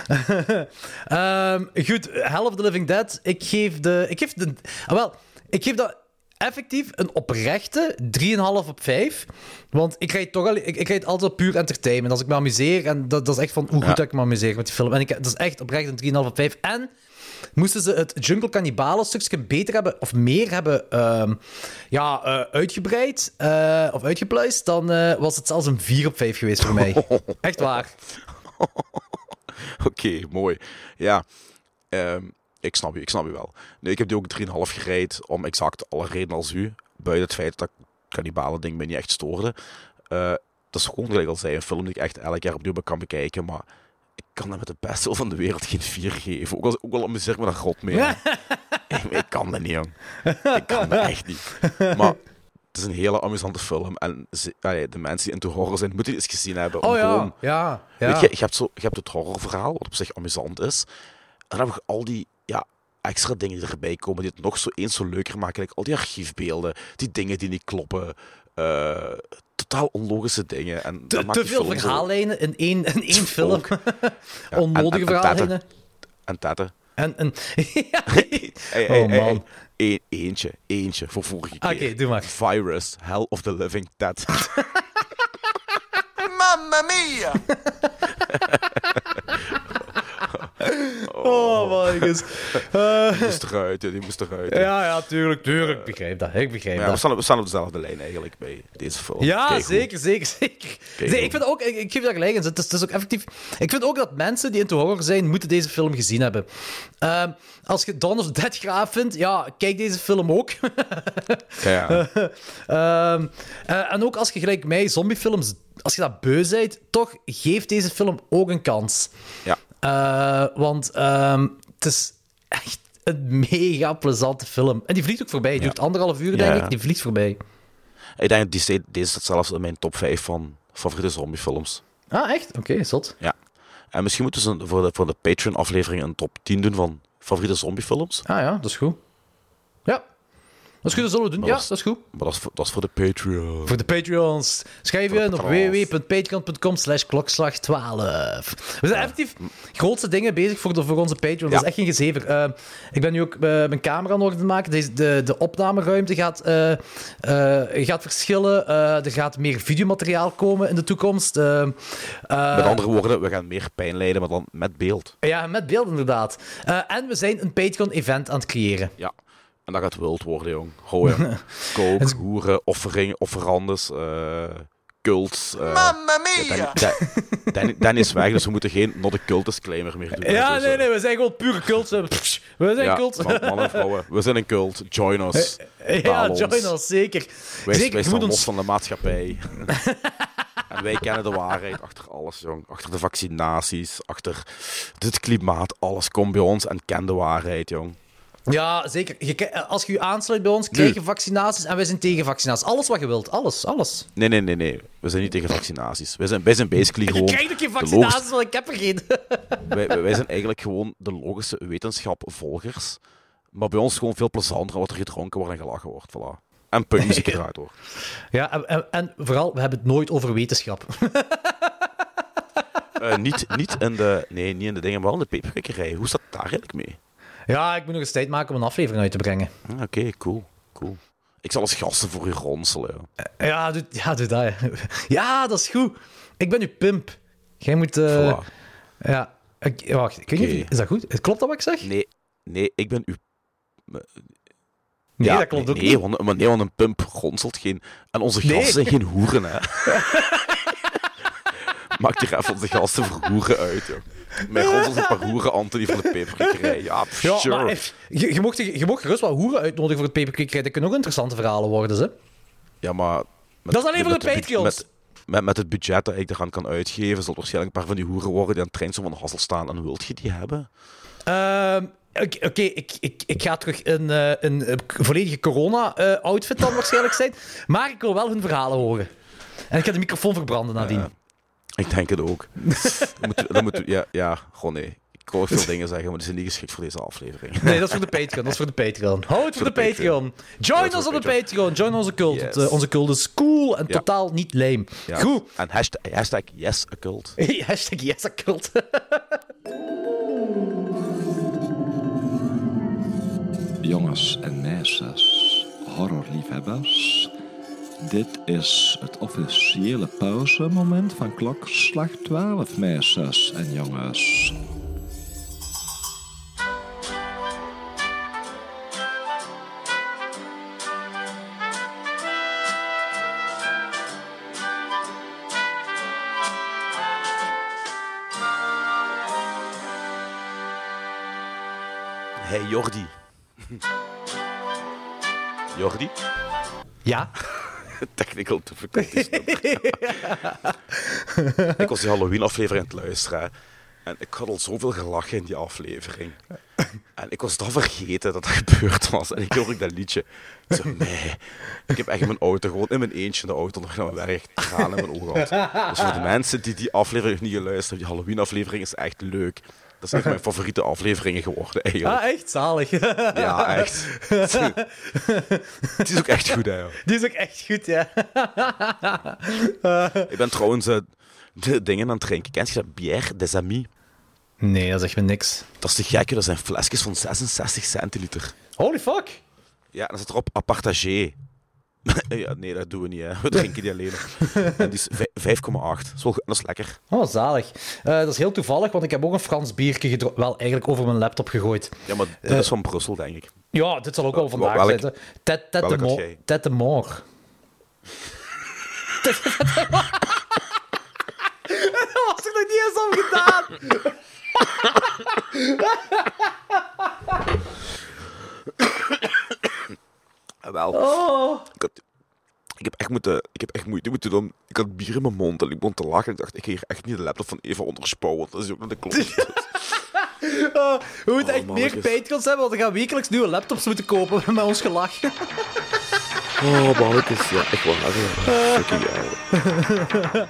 Ehm, goed, Hell of the Living Dead. Ik geef de. Ik geef de. ah, wel, ik geef dat effectief een oprechte 3,5 op 5. Want ik krijg toch al, ik, ik het altijd puur entertainment. Als ik me amuseer, en dat, dat is echt van hoe goed Ja. dat ik me amuseer met die film. En ik, dat is echt oprecht een 3,5 op 5. En moesten ze het Jungle Cannibalen stukje beter hebben, of meer hebben ehm, ja, eh, uitgebreid, eh, of uitgepluist, dan eh, was het zelfs een 4 op 5 geweest voor mij. Echt waar. Oké, mooi. Ja, ehm, ik, snap u, ik snap u wel. Nee, ik heb die ook 3,5 gereid om exact alle redenen als u. Buiten het feit dat kannibalen ding mij niet echt stoorde. Eh, dat is gewoon, gelijk al zei, een film die ik echt elk jaar opnieuw kan bekijken. Maar ik kan er met de beste van de wereld geen 4 geven. Ook al, ook al amuseer ik me daar rot mee. ik, ik kan dat niet, jong. Ik kan dat echt niet. Maar het is een hele amusante film. En ze- allee, de mensen die into horror zijn, moeten die eens gezien hebben. Oh ja, gewoon ja. ja. Weet je, je hebt, zo, je hebt het horrorverhaal, wat op zich amusant is. En dan heb je al die extra dingen die erbij komen die het nog zo eens zo leuker maken. Like al die archiefbeelden, die dingen die niet kloppen. eh, totaal onlogische dingen. En Te, veel verhaallijnen in één, in één film. Ja, Onnodige en- en- en verhaallijnen. En tetten. En, en, ja. Hey, hey, Oh, man. hey. E- eentje, eentje voor vorige keer. Oké, doe maar. Virus, Hell of the Living Dead. Mamma mia! Oh, my god. die moest eruit, die moest eruit. hè. Ja, ja, tuurlijk, tuurlijk. Ik begrijp dat. Ik begrijp we, dat. staan, op- we staan op dezelfde lijn eigenlijk bij deze film. Ja, Kijk, zeker, zeker, zeker. Ik, vind ook, ik, ik geef daar gelijk in. Het is, het is ook effectief... Ik vind ook dat mensen die into horror zijn, moeten deze film gezien hebben. Ehm, als je Dawn of the Dead graaf vindt, ja, kijk deze film ook. Ja, eh, en ook als je gelijk mij zombiefilms, als je dat beu bent, toch geef deze film ook een kans. ja. Eh, want ehm, het is echt een mega plezante film. En die vliegt ook voorbij. Die duurt anderhalf uur, denk ik. Die vliegt voorbij. Ik denk deze staat zelfs in mijn top 5 van favoriete zombiefilms. Ah, echt? Oké, zot. Ja. En misschien moeten ze voor de, voor de Patreon-aflevering een top 10 doen van favoriete zombiefilms. Ah ja, dat is goed. Ja. Dat is goed, dat zullen we doen. Ja, dat is- goed. Maar dat is voor, dat is voor de Patreon. Voor de Patreons. Schrijf je in op www.patreon.com slash klokslag 12. We zijn effectief grootste dingen bezig voor, de, voor onze Patreon. Dat is echt geen gezever. Eh, ik ben nu ook eh, mijn camera aan orde te maken. Deze, de, de opnameruimte gaat, eh, gaat verschillen. Er gaat meer videomateriaal komen in de toekomst. Met andere woorden, we gaan meer pijn lijden, maar dan met beeld. ja, met beeld inderdaad. En we zijn een Patreon-event aan het creëren. Ja. En dat gaat wild worden, jong. Je. Kook, hoeren, offering, offerandes, eh cults. eh, Mamma mia! Dan- is weg, dus we moeten geen not a cult disclaimer meer doen. Ja, Dus, nee, eh, nee, we zijn gewoon pure cult. We zijn Ja, cult. man- mannen en vrouwen, we zijn een cult. Join us. Ja, ons. join us, zeker. Wij, zeker, wij staan los ons... van de maatschappij. en wij kennen de waarheid achter alles, jong. Achter de vaccinaties, achter het klimaat. Alles komt bij ons en ken de waarheid, jong. Ja, zeker. Je, als je je aansluit bij ons, krijg je vaccinaties en wij zijn tegen vaccinaties. Alles wat je wilt, alles, alles. Nee, nee, nee, nee. We zijn niet tegen vaccinaties. Wij zijn, wij zijn basically gewoon... krijgt ook geen vaccinaties, want ik heb er geen. Wij, zijn eigenlijk gewoon de logische wetenschapvolgers. Maar bij ons gewoon veel plezanter wat er gedronken wordt en gelachen wordt. Voilà. En punkmuziek eruit hoor. Ja, en, en, en vooral, we hebben het nooit over wetenschap. Eh, niet, niet, in de, nee, niet in de dingen, maar wel in de peperkikkerij. Hoe staat het daar eigenlijk mee? Ja, ik moet nog eens tijd maken om een aflevering uit te brengen. Ah, Oké, cool, cool. Ik zal als gasten voor u ronselen. Ja, doe, ja, doe dat. Ja. Ja, dat is goed. Ik ben uw pimp. Jij moet... eh, Voilà. Ja. Ik, wacht, ik weet niet of- Oké. Is dat goed? Klopt dat wat ik zeg? Nee, nee, ik ben uw... Nee, Ja, dat klopt nee, ook nee, niet. Want, maar nee, want een pump gonselt geen... En onze gasten Nee. zijn geen hoeren, hè. Maak er even onze gasten voor hoeren uit, joh. Mijn gonselt een paar hoeren, Anthony van de peperkikkerij. Ja, pff, Ja, sure. maar eh, je, je, mocht, je mocht gerust wat hoeren uitnodigen voor het peperkwekerij. Dat kunnen ook interessante verhalen worden, hè? Ja, maar... met- Dat is alleen voor de Patreons. Met, met, met het budget dat ik eraan kan uitgeven, zal waarschijnlijk een paar van die hoeren worden die aan het trein van Hassel staan. En wilt je die hebben? Ehm, Oké, ik, ik, ik ga terug in een, een, eh, volledige corona-outfit dan waarschijnlijk zijn. Maar ik wil wel hun verhalen horen. En ik ga de microfoon verbranden nadien. Ik denk het ook. dan moet, dan moet, ja, ja, gewoon nee. Ik wou veel dingen zeggen, maar die zijn niet geschikt voor deze aflevering. Nee, dat is voor de Patreon. Dat is voor de Patreon. Hou het voor de Patreon. Join ons op de Patreon. Patreon. Join onze cult. Yes. want, eh, onze cult is cool en Ja. totaal niet lame. Ja. Goed. En hashtag, hashtag yes, a cult. Hashtag yes, a cult. Jongens en meisjes, horrorliefhebbers. Dit is het officiële pauzemoment van klokslag 12, meisjes en jongens. Hey Jordi. Jordi? Ja? Technical difficulties. ik was die Halloween-aflevering aan het luisteren. En ik had al zoveel gelachen in die aflevering. En ik was dat vergeten dat dat gebeurd was. En ik hoorde dat liedje. Ik zei, nee. Ik heb echt in mijn auto, gewoon in mijn eentje in de auto, nog naar mijn werk, tranen in mijn ogen gehad. Dus voor de mensen die die aflevering nog niet geluisterd hebben, die Halloween-aflevering is echt leuk. Dat is een van mijn favoriete afleveringen geworden, eigenlijk. Ah, echt zalig. Ja, echt. Het is ook echt goed, hè. joh. Die is ook echt goed, ja. Ik ben trouwens eh, de dingen aan het drinken. Ken je dat? Bière des Amis. Nee, dat zegt me niks. Dat is te gekke, dat zijn flesjes van 66 centiliter. Holy fuck. Ja, dan zit erop apartagé. ja, nee, dat doen we niet, hè. We drinken die alleen. En die is vij- 5,8. Dat is wel- Dat is lekker. Oh, zalig. Eh, dat is heel toevallig, want ik heb ook een Frans biertje gedronken. Wel, eigenlijk over mijn laptop gegooid. Ja, maar dit is van Brussel, denk ik. Ja, dit zal ook wel vandaag welk- zitten. Tet tet de welk had mo- jij? Tet de mort. Dat was er nog niet eens om gedaan. Ah, Wel. Oh. Ik, had- ik, heb echt moeten, ik heb echt moeite moeten doen. Ik had bier in mijn mond en ik begon te lachen. Ik dacht, ik ga hier echt niet de laptop van Eva onderspouwen, want dat is ook naar de klok. Oh, we moeten Oh, echt meer. Patreons hebben, want we gaan wekelijks nieuwe laptops moeten kopen met ons gelach. Oh, mannetjes. Ja, echt waar. Ja. Fucking hell.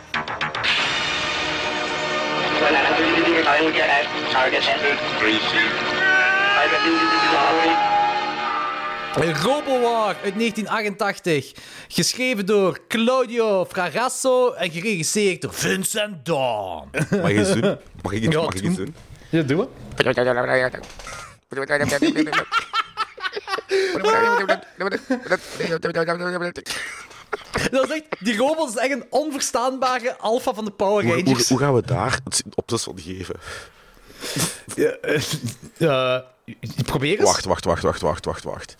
Robowar uit 1988. Geschreven door Claudio Fragasso en geregisseerd door Vincent Dawn. Mag ik iets doen? Mag ik iets, Ja, mag ik doe. iets doen? Ja, doe het. Dat is echt, die robot is echt een onverstaanbare alpha van de Power Hoe, hoe, Rangers. hoe gaan we daar het opzet van geven? Eh, probeer eens. Wacht, wacht, wacht, wacht, wacht, wacht, wacht.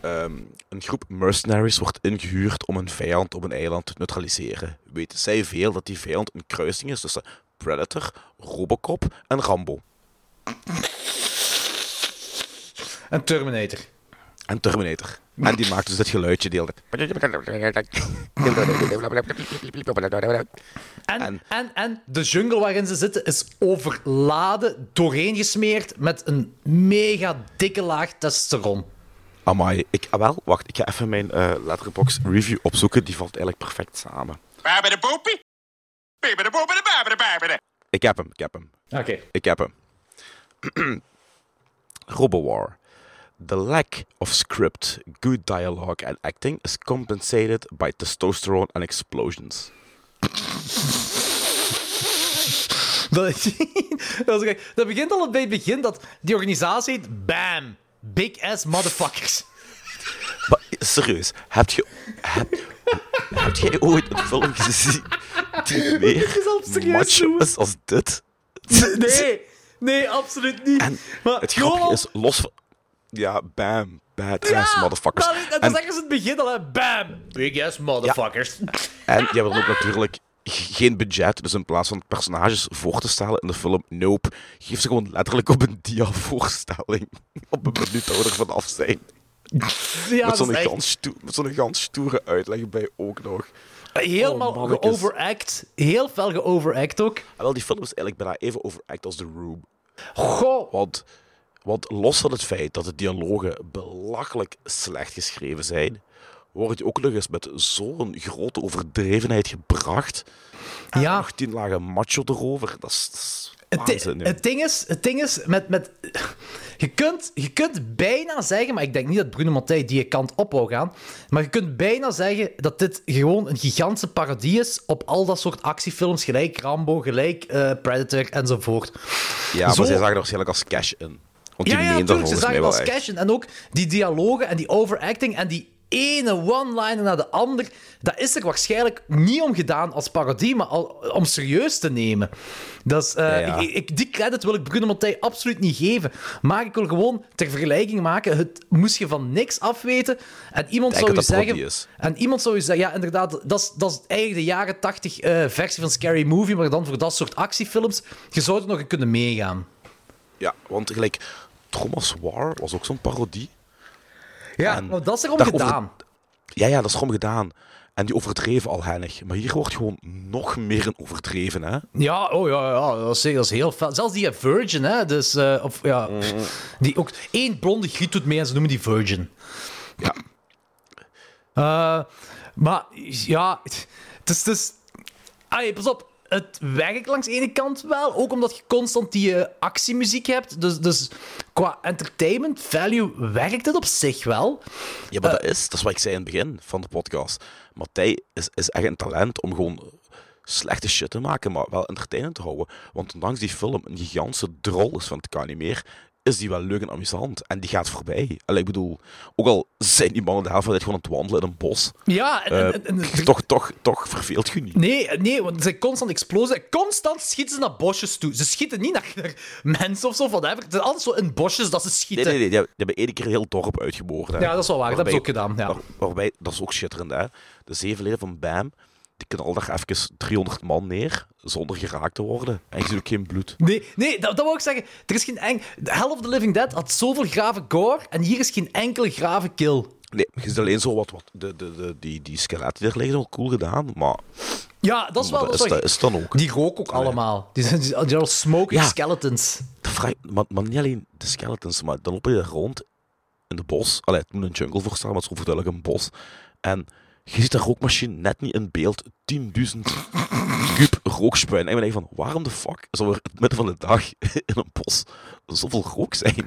Ehm, een groep mercenaries wordt ingehuurd om een vijand op een eiland te neutraliseren. Weten zij veel dat die vijand een kruising is tussen Predator, Robocop en Rambo. Terminator. En Terminator. En die maakt dus dit geluidje deel. En, En- en, en de jungle waarin ze zitten is overladen, doorheen gesmeerd met een mega dikke laag testosteron. Amai, ik, ah, wel, wacht, ik ga even mijn eh letterbox review opzoeken. Die valt eigenlijk perfect samen. Ik heb hem, ik heb hem. Oké. Ik heb hem. Robowar. The lack of script, good dialogue and acting is compensated by testosterone and explosions. Dat, dat, is dat begint al bij het begin dat die organisatie heet BAM. Big Ass Motherfuckers. Maar serieus, heb je, heb, heb jij ooit een film gezien die meer is al serieus macho is als dit? Nee, nee, absoluut niet. En maar het al- is, los van... Ja, bam, badass Ja, motherfuckers. Dat, dat En- zeggen ze in het begin al, hè. Bam. Big Ass Motherfuckers. En hebben dan ook natuurlijk geen budget. Dus in plaats van personages voor te stellen in de film Nope, geef ze gewoon letterlijk op een dia-voorstelling. op een minuut dat we er vanaf zijn. Ja, met zo'n echt gans, gans stoere uitleg bij ook nog. helemaal Oh, geoveract. Heel fel geoveract ook. En wel, die film is eigenlijk bijna even overact als The Room. Goh. Want, want los van het feit dat de dialogen belachelijk slecht geschreven zijn, wordt je ook nog eens met zo'n grote overdrevenheid gebracht. En Ja. nog tien lagen macho erover. Dat is, dat is Het, het ding is, het ding is met, met, je, kunt, je kunt bijna zeggen, maar ik denk niet dat Bruno Mattei die kant op wou gaan, maar je kunt bijna zeggen dat dit gewoon een gigantische parodie is op al dat soort actiefilms, gelijk Rambo, gelijk eh, Predator enzovoort. Ja, maar Zo- zij zagen er waarschijnlijk als cash in. Want die Ja, ja, natuurlijk. Ze zagen als echt. cash. En ook die dialogen en die overacting en die ene one-liner naar de ander. Dat is er waarschijnlijk niet om gedaan als parodie, maar al, om serieus te nemen. Dat is, eh, Ja, ja. Ik, ik- die credit wil ik Bruno Mattei absoluut niet geven. Maar ik wil gewoon ter vergelijking maken. Het moest je van niks afweten. En iemand zou je zeggen. En iemand zou je zeggen, ja, inderdaad, dat is, dat is eigenlijk de jaren 80 eh, versie van Scary Movie, maar dan voor dat soort actiefilms. Je zou er nog in kunnen meegaan. Ja, want gelijk Thomas War was ook zo'n parodie. Ja, En maar dat is erom daarover- gedaan. Ja, ja, dat is gewoon gedaan. En die overdreven al hennig. Maar hier wordt gewoon nog meer een overdreven, hè? Ja, oh ja, ja dat, is, dat is heel fel. Zelfs die Virgin, hè. Dus, eh, of, ja, die ook één blonde giet doet mee en ze noemen die Virgin. Ja. Eh, maar ja, het is... Het is... Allee, pas op. het werkt langs de ene kant wel. Ook omdat je constant die eh, actiemuziek hebt. Dus, dus qua entertainment value werkt het op zich wel. Ja, maar dat, is, dat is wat ik zei in het begin van de podcast. Matthij is, is echt een talent om gewoon slechte shit te maken, maar wel entertainend te houden. Want ondanks die film een gigantische drol is van het kan niet meer, is die wel leuk en amusant. En die gaat voorbij. Allee, ik bedoel, ook al zijn die mannen de helft van gewoon aan het wandelen in een bos, Ja, en, eh, en- en- en- toch, toch, toch verveelt je niet. Nee, nee, want er zijn constant explosies. Constant schieten ze naar bosjes toe. Ze schieten niet naar, naar mensen of zo, whatever. Het is altijd zo in bosjes dat ze Nee, schieten. nee, nee, die hebben, die hebben één keer een heel dorp uitgeboord. Hè. Ja, dat is wel waar. Dat hebben ze ook gedaan. Ja. Waar- waarbij, dat is ook schitterend, hè. De zeven leden van BAM, die al daar even 300 man neer, zonder geraakt te worden. En je ziet ook geen bloed. Nee, nee dat, dat wil ik zeggen. Er is geen eng... Hell of the Living Dead had zoveel grave gore en hier is geen enkele grave kill. Nee, je ziet alleen zo wat, wat de, de, de, die, die skeletten die er liggen, wel cool gedaan, maar Ja, dat is wel... dat, is, dat dan ook. die rook ook allemaal. Die zijn die zijn al smoking Ja. skeletons. Maar, maar niet alleen de skeletons, maar dan loop je er rond in de bos. Allee, het moet een jungle voor staan, maar het is overduidelijk een bos. En je ziet de rookmachine net niet in beeld 10.000 kub rook spuien. En ik ben van, waarom de fuck zou er in het midden van de dag in een bos zoveel rook zijn?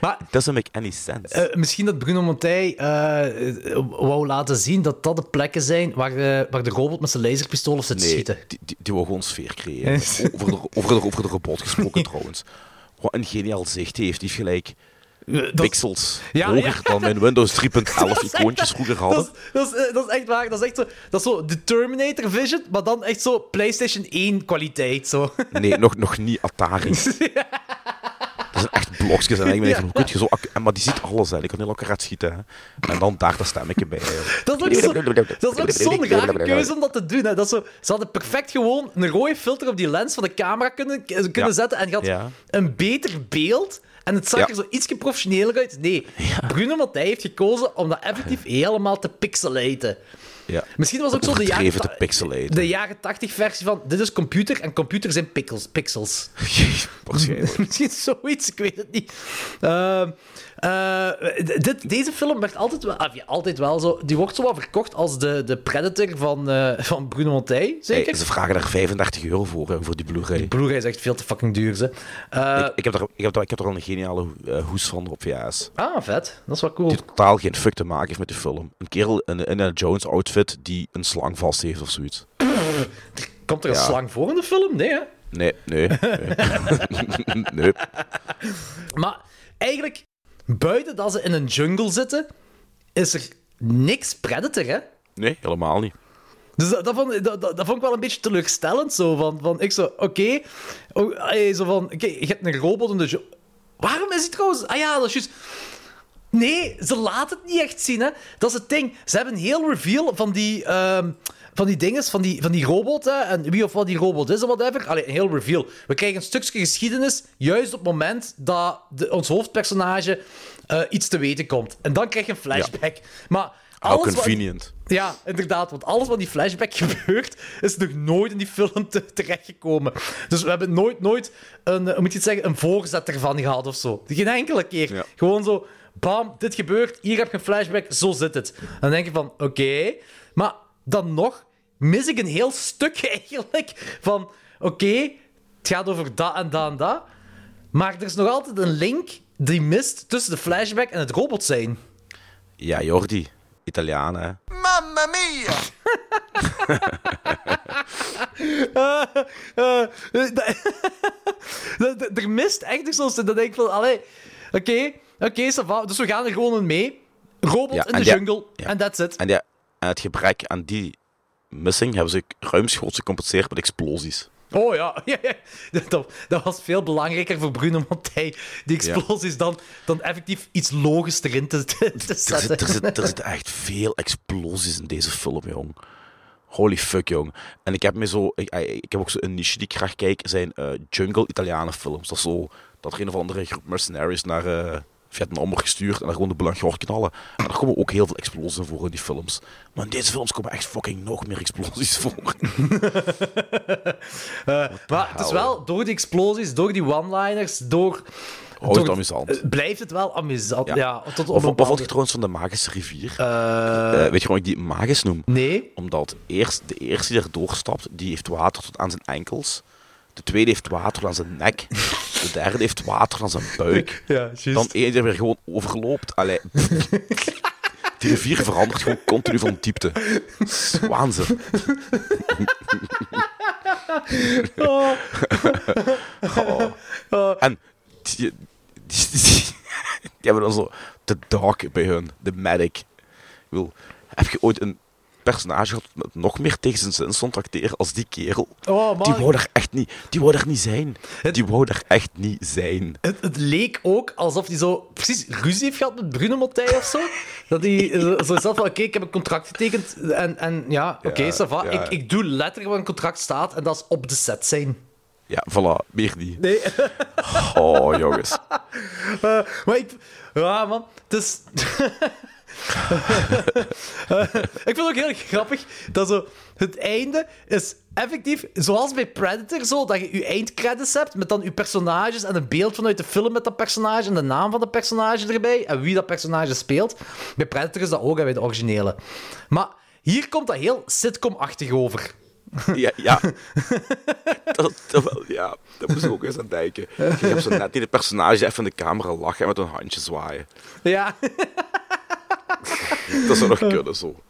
Maar doesn't make any sense. eh, misschien dat Bruno Montey eh, eh, wou laten zien dat dat de plekken zijn waar, eh, waar de robot met zijn laserpistool op zit te nee, schieten. die, die, die wil gewoon sfeer creëren. over, de, over, de, over de robot gesproken trouwens. Wat een geniaal zicht heeft. Die heeft gelijk dat- pixels Ja, hoger ja. dan mijn Windows 3.11 Dat is echt- icoontjes vroeger Dat hadden. is, dat, is, eh, dat is echt waar. Dat is echt zo, dat is zo de Terminator Vision, maar dan echt zo PlayStation 1 kwaliteit. Zo. Nee, nog, nog niet Atari. Dat zijn echt blokjes. En ik ben Ja. van, hoe kun je zo... Maar die ziet alles, hè. Die kan heel elkaar uit schieten, hè. En dan daar dat stemmetje bij. hè. Dat is ook zo- zo'n rare keuze om dat te doen. Hè. Dat zo, ze hadden perfect gewoon een rode filter op die lens van de camera kunnen, kunnen Ja. zetten en je had Ja. een beter beeld. En het zag Ja. er zo iets professioneler uit. Nee, Bruno Mattei heeft gekozen om dat effectief helemaal te pixelaten. Ja. Misschien was ook zo de jaren, pixelaten. de jaren 80 versie van dit is computer en computer zijn pixels. pixels. Waarschijnlijk. Misschien zoiets, ik weet het niet. Ehm, eh, dit, deze film werd altijd wel, ah, ja, altijd wel zo. Die wordt zo wat verkocht als de, de Predator van, eh, van Bruno Mattei, zeker? Hey, ze vragen daar 35 euro voor, hè, voor die Blu-ray. Blu-ray is echt veel te fucking duur, ze. Eh, Ik, ik, heb daar, ik, heb daar, ik heb daar al een geniale hoes van op VHS. ah, vet. Dat is wel cool. Die totaal geen fuck te maken heeft met de film. Een kerel in een Jones outfit die een slang vast heeft of zoiets. Komt er een ja. slang voor in de film? Nee, hè? Nee, nee. Nee. nee. Maar eigenlijk, buiten dat ze in een jungle zitten, is er niks Predator, hè? nee, helemaal niet. Dus dat, dat, vond, dat, dat, vond ik wel een beetje teleurstellend. Zo van, van ik zo, oké. Oh, allee, zo van, oké, je hebt een robot in de. jo- Waarom is hij trouwens? Ah ja, dat is juist. Nee, ze laten het niet echt zien, hè. Dat is het ding. Ze hebben een heel reveal van die, ehm, van die dinges, van die, van die robot, hè. En wie of wat die robot is en whatever. Allee, een heel reveal. We krijgen een stukje geschiedenis, juist op het moment dat de, ons hoofdpersonage eh, iets te weten komt. En dan krijg je een flashback. Maar How alles wat- convenient. ja, inderdaad. Want alles wat in die flashback gebeurt, is nog nooit in die film te, terechtgekomen. Dus we hebben nooit, nooit een, moet je het zeggen, een voorzet ervan gehad of zo. Geen enkele keer. Ja. Gewoon zo, bam, dit gebeurt, hier heb je een flashback, zo zit het. Dan denk je van, oké. Maar dan nog mis ik een heel stuk eigenlijk van, oké, het gaat over dat en dat en dat. Maar er is nog altijd een link die mist tussen de flashback en het robot zijn. Ja, Jordi. Italiaan, hè. Mamma mia! Dat- dat- er mist echt zo'n... Dan denk ik van, allee, oké, oké, va. Dus we gaan er gewoon in mee. Robot Ja, in de jungle, en that's it. En, ja, en het gebrek aan die missing hebben ze ruimschoots gecompenseerd met explosies. Oh ja. Dat, dat was veel belangrijker voor Bruno Mattei, die explosies, dan, dan effectief iets logisch erin te, te, te Er, zetten. zit, er, zit, er zitten echt veel explosies in deze film, jong. Holy fuck, jong. En ik heb me zo... Ik, ik heb ook zo een niche die ik graag kijk, zijn eh, jungle Italianen films. Dat is zo... Dat er een of andere groep mercenaries naar eh, Vietnam wordt gestuurd en daar gewoon de belang knallen. En daar komen ook heel veel explosies voor in die films. Maar in deze films komen echt fucking nog meer explosies voor. Maar het is wel door die explosies, door die one-liners, door Houdt het toch- amusant. eh, Blijft het wel amusant? Ja, Ja. tot op Of, een wat vond je trouwens van de magische rivier? Eh, Eh, weet je waarom ik die magisch noem? nee. Omdat eerst de eerste die er doorstapt, die heeft water tot aan zijn enkels. De tweede heeft water aan zijn nek. De derde heeft water aan zijn buik. Ja. Dan er weer gewoon overloopt. Allee. Die rivier verandert gewoon continu van diepte. Waanzin. Oh. En die, die, die, die hebben dan zo de dog bij hun, de medic. Ik bedoel, heb je ooit een personage dat nog meer tegen zijn zin stond als die kerel? Oh. Die wou er echt niet, die wou er niet zijn. Die wou er echt niet zijn. Het, het leek ook alsof hij zo precies ruzie heeft gehad met Bruno Mattei of zo. Dat hij eh, zo zelf van, oké, ik heb een contract getekend en, en ja, oké, Ja, va. ja. Ik, ik doe letterlijk wat een contract staat en dat is op de set zijn. Ja, voilà, meer niet. Nee, Oh, jongens. eh, maar ik... Ja, man, het is... Ik vind het ook heel grappig dat zo het einde is effectief, zoals bij Predator, zo, dat je je eindcredits hebt met dan je personages en een beeld vanuit de film met dat personage en de naam van dat personage erbij en wie dat personage speelt. Bij Predator is dat ook bij de originele. Maar hier komt dat heel sitcom-achtig over. Ja, ja. Dat, dat, wel, ja, daar moest ik ook eens aan denken. Je hebt zo net niet de personage even in de camera lachen en met een handje zwaaien. Ja, Dat zou nog kunnen, zo.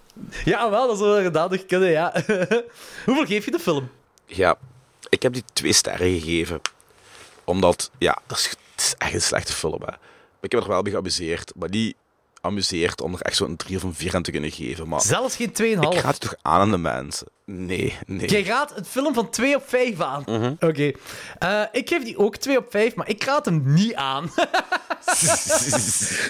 ja wel, dat zou wel gedaan nog kunnen, ja. Hoeveel geef je de film? Ja, ik heb die twee sterren gegeven. Omdat, ja, dat is, het is echt een slechte film, hè. Maar ik heb er wel mee geamuseerd. Maar die amuseert om er echt zo'n 3 of een 4 aan te kunnen geven. Maar Zelfs geen 2,5. ik raad het toch aan aan de mensen? Nee, nee. Jij raadt een film van 2 op 5 aan. Mhm. Oké. Eh, ik geef die ook 2 op 5, maar ik raad hem niet aan.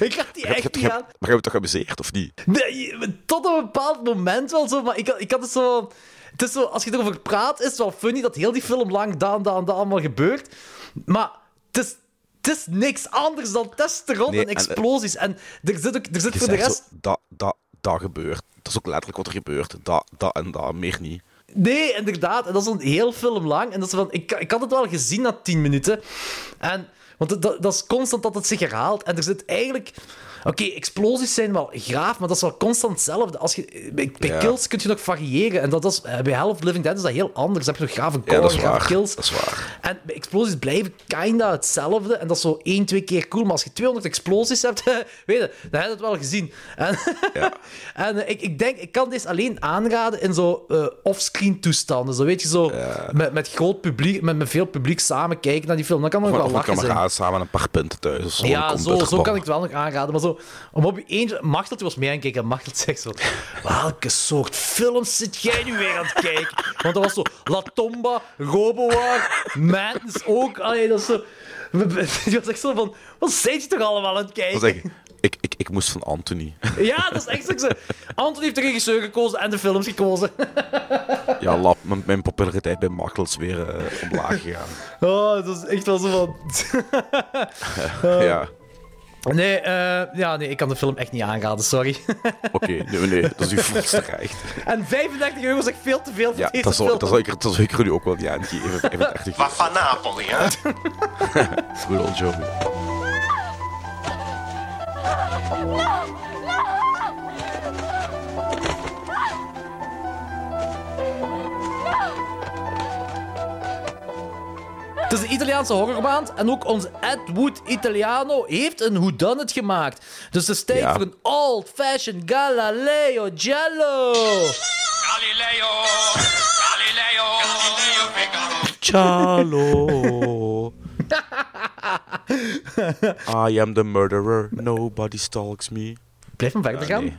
ik raad die je echt hebt- niet je aan. maar je hebt het toch geamuseerd, of niet? Nee, tot een bepaald moment wel zo, maar ik, had- ik had het zo... Het is zo, als je erover praat, is het wel funny dat heel die film lang daan, daan, daan allemaal gebeurt. Maar het is, het is niks anders dan testosteron Nee, en en, eh, explosies. En er zit, ook, er zit Je voor de zegt rest... zo, dat, dat, dat gebeurt. Dat is ook letterlijk wat er gebeurt. Dat, dat en dat, meer niet. Nee, inderdaad. En dat is een heel film lang. En dat is van, ik, ik had het wel gezien na 10 minuten. En, want dat, dat is constant dat het zich herhaalt. En er zit eigenlijk... Oké, explosies zijn wel graaf, maar dat is wel constant hetzelfde. Als je, bij bij Ja. kills kun je nog variëren. En dat is, eh, bij Hell Living Dead is dat heel anders. Dan heb je nog core, dat is grave waar. kills. Dat is waar. En bij explosies blijven kinda hetzelfde. En dat is zo één, twee keer cool. Maar als je 200 explosies hebt, weet je, dan heb je het wel gezien. En, Ja. en eh, ik, ik denk, ik kan deze alleen aanraden in zo eh, offscreen toestanden. Zo weet je, zo met, met groot publiek, met, met veel publiek samen kijken naar die film. Dan kan het nog wel lachen zijn. samen een paar punten thuis. Of zo, Ja, zo, zo kan ik het wel nog aanraden. Maar zo, om op je eentje... Machteld was mee aan het kijken en Machteld zegt zo... Welke soort films zit jij nu weer aan het kijken? Want dat was zo La Tomba, Robowar, Madness ook. Allee, dat is zo... Die was echt zo van... Wat zijn je toch allemaal aan het kijken? Ik, ik, ik, moest van Anthony. Ja, dat is echt zo. Anton heeft de regisseur gekozen en de films gekozen. Ja, lap, mijn, mijn populariteit bij Machtels is weer eh, omlaag gegaan. Oh, dat is echt wel zo van... ja, Nee, eh, ja, nee, ik kan de film echt niet aanraden, sorry. oké. nee, nee, dat is uw volste recht. En 35 euro is echt veel te veel voor Ja, deze dat zal, film. dat zal ik, er- dat zal ik er nu ook wel niet aan geven. 35 Va fa Napoli, hè? Good old Joey. Het is een Italiaanse horrormaand en ook onze Ed Wood Italiano heeft een whodunit gemaakt. Dus het is tijd Ja. voor een old-fashioned Galileo Jello. Galileo! Galileo! Galileo Figaro! Ciao. I am the murderer. Nobody stalks me. Blijf hem verder gaan. Nee.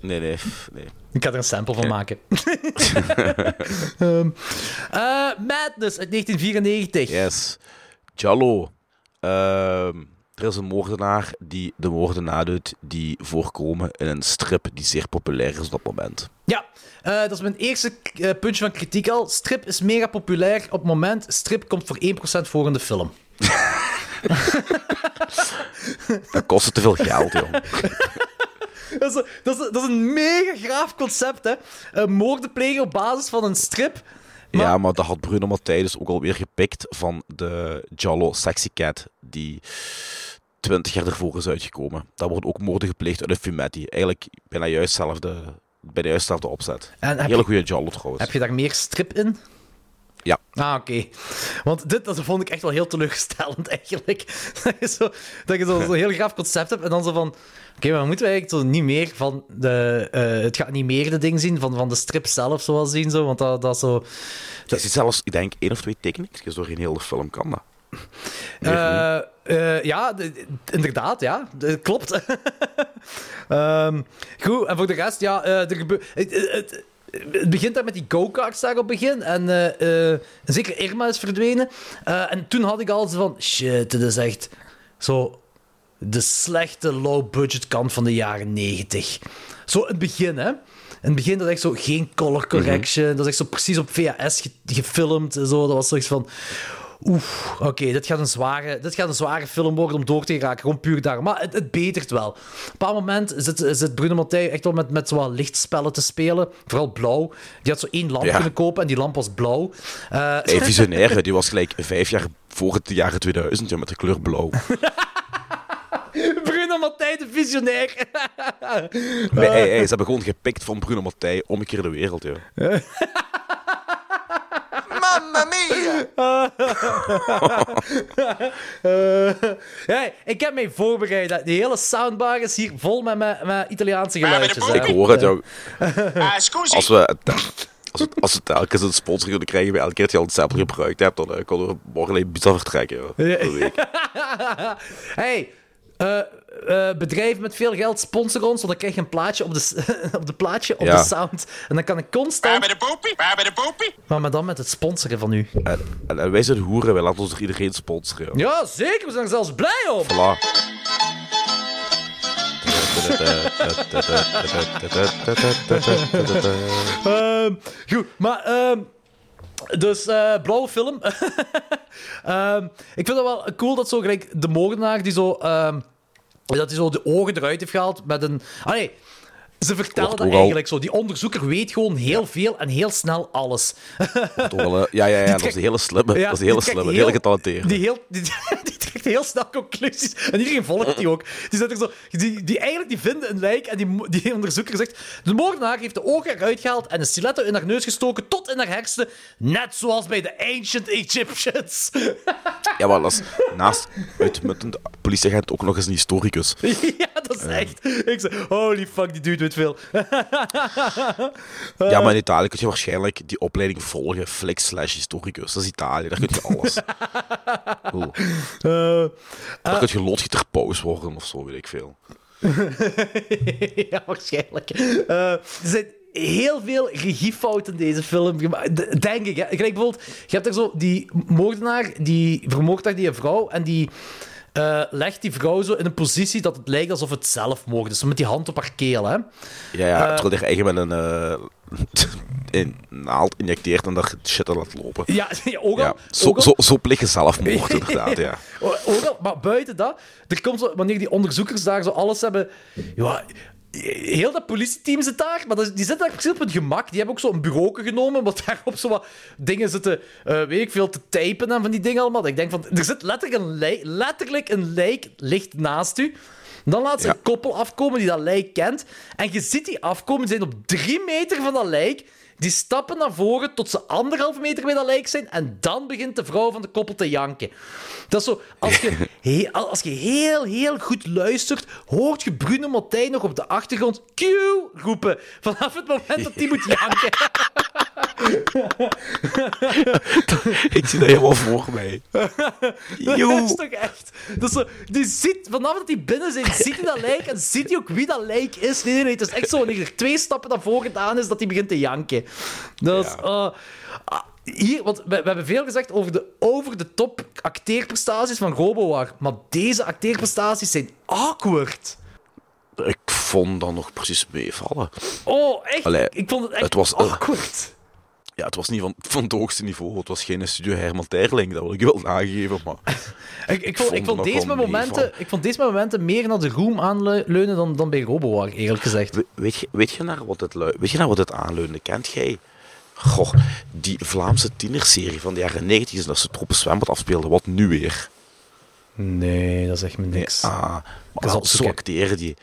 Nee, nee. Ik ga er een sample van maken. Ehm, eh, Madness uit 1994. Yes. Jallo. Ehm, er is een moordenaar die de moorden nadoet die voorkomen in een strip die zeer populair is op dat moment. Ja, eh, dat is mijn eerste eh, puntje van kritiek al. Strip is mega populair op het moment. Strip komt voor 1% voor in de film. Dat kostte te veel geld, joh. Dat is, dat, is, dat is een mega graaf concept, hè. Een moorden plegen op basis van een strip Ja, maar dat had Bruno Mattei dus ook alweer gepikt van de Giallo Sexy Cat, die 20 jaar ervoor is uitgekomen. Daar worden ook moorden gepleegd uit een fumetti. Eigenlijk bijna juist hetzelfde, bijna juist hetzelfde opzet. En Hele goede Giallo trouwens. heb je daar meer strip in? Ja. Ah, oké. Want dit dat vond ik echt wel heel teleurstellend, eigenlijk. Dat je zo, dat je zo, zo'n heel gaaf concept hebt en dan zo van... Oké, maar moeten we eigenlijk niet meer van de, eh, het geanimeerde ding zien, van, van de strip zelf zoals zien, zo? Want dat, dat is zo... Er zit zelfs, ik denk, één of twee tekeningen door in heel de film kan dat. Eh, eh, ja, inderdaad, ja. D- klopt. Ehm, goed, en voor de rest, ja, er het, begint daar met die go-karts daar op het begin. En zeker Irma is verdwenen. En toen had ik al zo van... Shit, dit is echt zo de slechte low-budget kant van de jaren 90. Zo het begin, hè. In het begin dat echt zo geen color correction. Dat is echt zo precies op VHS ge- gefilmd en zo. Dat was zoiets van... Oef, oké, dit, gaat een zware, dit gaat een zware film worden om door te geraken. Gewoon puur daar. Maar het, het betert wel. Op een bepaald moment zit, zit Bruno Mattei echt wel met, met wat lichtspellen te spelen. Vooral blauw. Die had zo één lamp Ja. kunnen kopen en die lamp was blauw. Eh, Hey, visionair, die was gelijk vijf jaar voor het jaren 2000 ja, met de kleur blauw. Mattei, de visionair. Nee, hey, hey, ze hebben gewoon gepikt van Bruno Mattei om een keer de wereld. Ja. Mamma mia! Eh, ja, ik heb mij voorbereid. Die hele soundbar is hier vol met, met, met Italiaanse geluidjes. Ik hoor het, joh. Ah. Als we, het- als we, als we telkens een sponsor kunnen krijgen bij elke keer dat je al het sample gebruikt hebt, dan uh, kunnen we morgen alleen pizza vertrekken. joh. Week. hey, eh, eh, bedrijf met veel geld sponsor ons, want dan krijg je een plaatje op de, op de, plaatje op Ja. de sound. En dan kan ik Waar constant... bij de poepie? Waar bij de poepie? Maar, maar dan met het sponsoren van u. En, en, en wij zijn hoeren, wij laten ons door iedereen sponsoren. joh. Ja, zeker. We zijn er zelfs blij op. Voilà. Ehm, goed, maar... dus, eh, blauwe film. Ehm, ik vind het wel cool dat zo gelijk de moordenaar die zo... ehm, dat hij zo de ogen eruit heeft gehaald met een... Ah nee, ze vertellen dat al- eigenlijk zo. Die onderzoeker weet gewoon heel veel en heel snel alles. Wel, eh, ja, ja, ja, dat is een hele slimme. Ja, dat is een hele die slimme, heel- heel getalenteerd. Die, heel, die, die trekt heel snel conclusies. En iedereen volgt die ook. Die, zit er zo, die, die eigenlijk die vinden een lijk en die, die onderzoeker zegt... De moordenaar heeft de ogen eruit gehaald en een stiletto in haar neus gestoken tot in haar hersenen. Net zoals bij de ancient Egyptians. Ja, maar dat is naast uitmuntend politieagent ook nog eens een historicus. ja, dat is echt... Ik zeg, holy fuck, die dude weet veel. Ja, maar in Italië kun je waarschijnlijk die opleiding volgen, flik slash historicus. Dat is Italië, daar kun je alles. Eh, Daar kun je loodgieter paus worden of zo, weet ik veel. ja, waarschijnlijk. Eh, er zijn heel veel regiefouten in deze film. gemaakt, Denk ik. Hè. Gelijk bijvoorbeeld, je hebt er zo die moordenaar, die vermoordt daar die vrouw en die eh, legt die vrouw zo in een positie dat het lijkt alsof het zelfmoord is. Zo met die hand op haar keel, hè. Ja, ja, terwijl hij eigen met een, eh, een naald injecteert en daar shit aan laat lopen. Ja, ook al. Ja, zo, ook al- zo, zo pleeg je zelfmoord, inderdaad, ja. Ook al, maar buiten dat, er komt zo, wanneer die onderzoekers daar zo alles hebben. Ja, heel dat politieteam zit daar, maar dat- die zitten daar precies op het gemak. Die hebben ook zo'n bureau genomen, wat daarop zo wat dingen zitten, eh, weet ik veel, te typen en van die dingen allemaal. Dat Ik denk van, er zit letterlijk een lijk, letterlijk een lijk ligt naast u. Dan laat ze Ja. een koppel afkomen die dat lijk kent. En je ziet die afkomen, die zijn op drie meter van dat lijk. Die stappen naar voren tot ze anderhalve meter bij dat lijk zijn. En dan begint de vrouw van de koppel te janken. Dat is zo, als je, he- als je heel, heel goed luistert, hoort je Bruno Mattei nog op de achtergrond Q roepen. Vanaf het moment dat die moet janken. Ik zie dat helemaal voor mij. Dat is toch echt? Dat is zo, die ziet, vanaf dat die binnen zijn, ziet hij dat lijk en ziet hij ook wie dat lijk is. Nee, nee, nee. Het is echt zo, wanneer er twee stappen naar voren gedaan is, dat hij begint te janken. Dat is... eh, ah, hier, want we, we hebben veel gezegd over de over-de-top acteerprestaties van Robowar. Maar deze acteerprestaties zijn awkward. Ik vond dat nog precies meevallen. Oh, echt? Allee, ik vond het echt het was, eh, awkward. Ja, het was niet van, van het hoogste niveau. Het was geen studio Herman Terling, dat wil ik wel nageven. Maar Ik, ik, vond, ik, vond deze momenten, ik vond deze momenten meer naar de room aanleunen dan, dan bij Robowar, eerlijk gezegd. we- weet je, weet je, naar wat het, weet je naar wat het aanleunde? Kent jij Goh, die Vlaamse tienerserie van de jaren 90 is dat ze een zwembad afspeelden. Wat nu weer? Nee, dat zegt me niks. Ah, zal maar zo acteren die.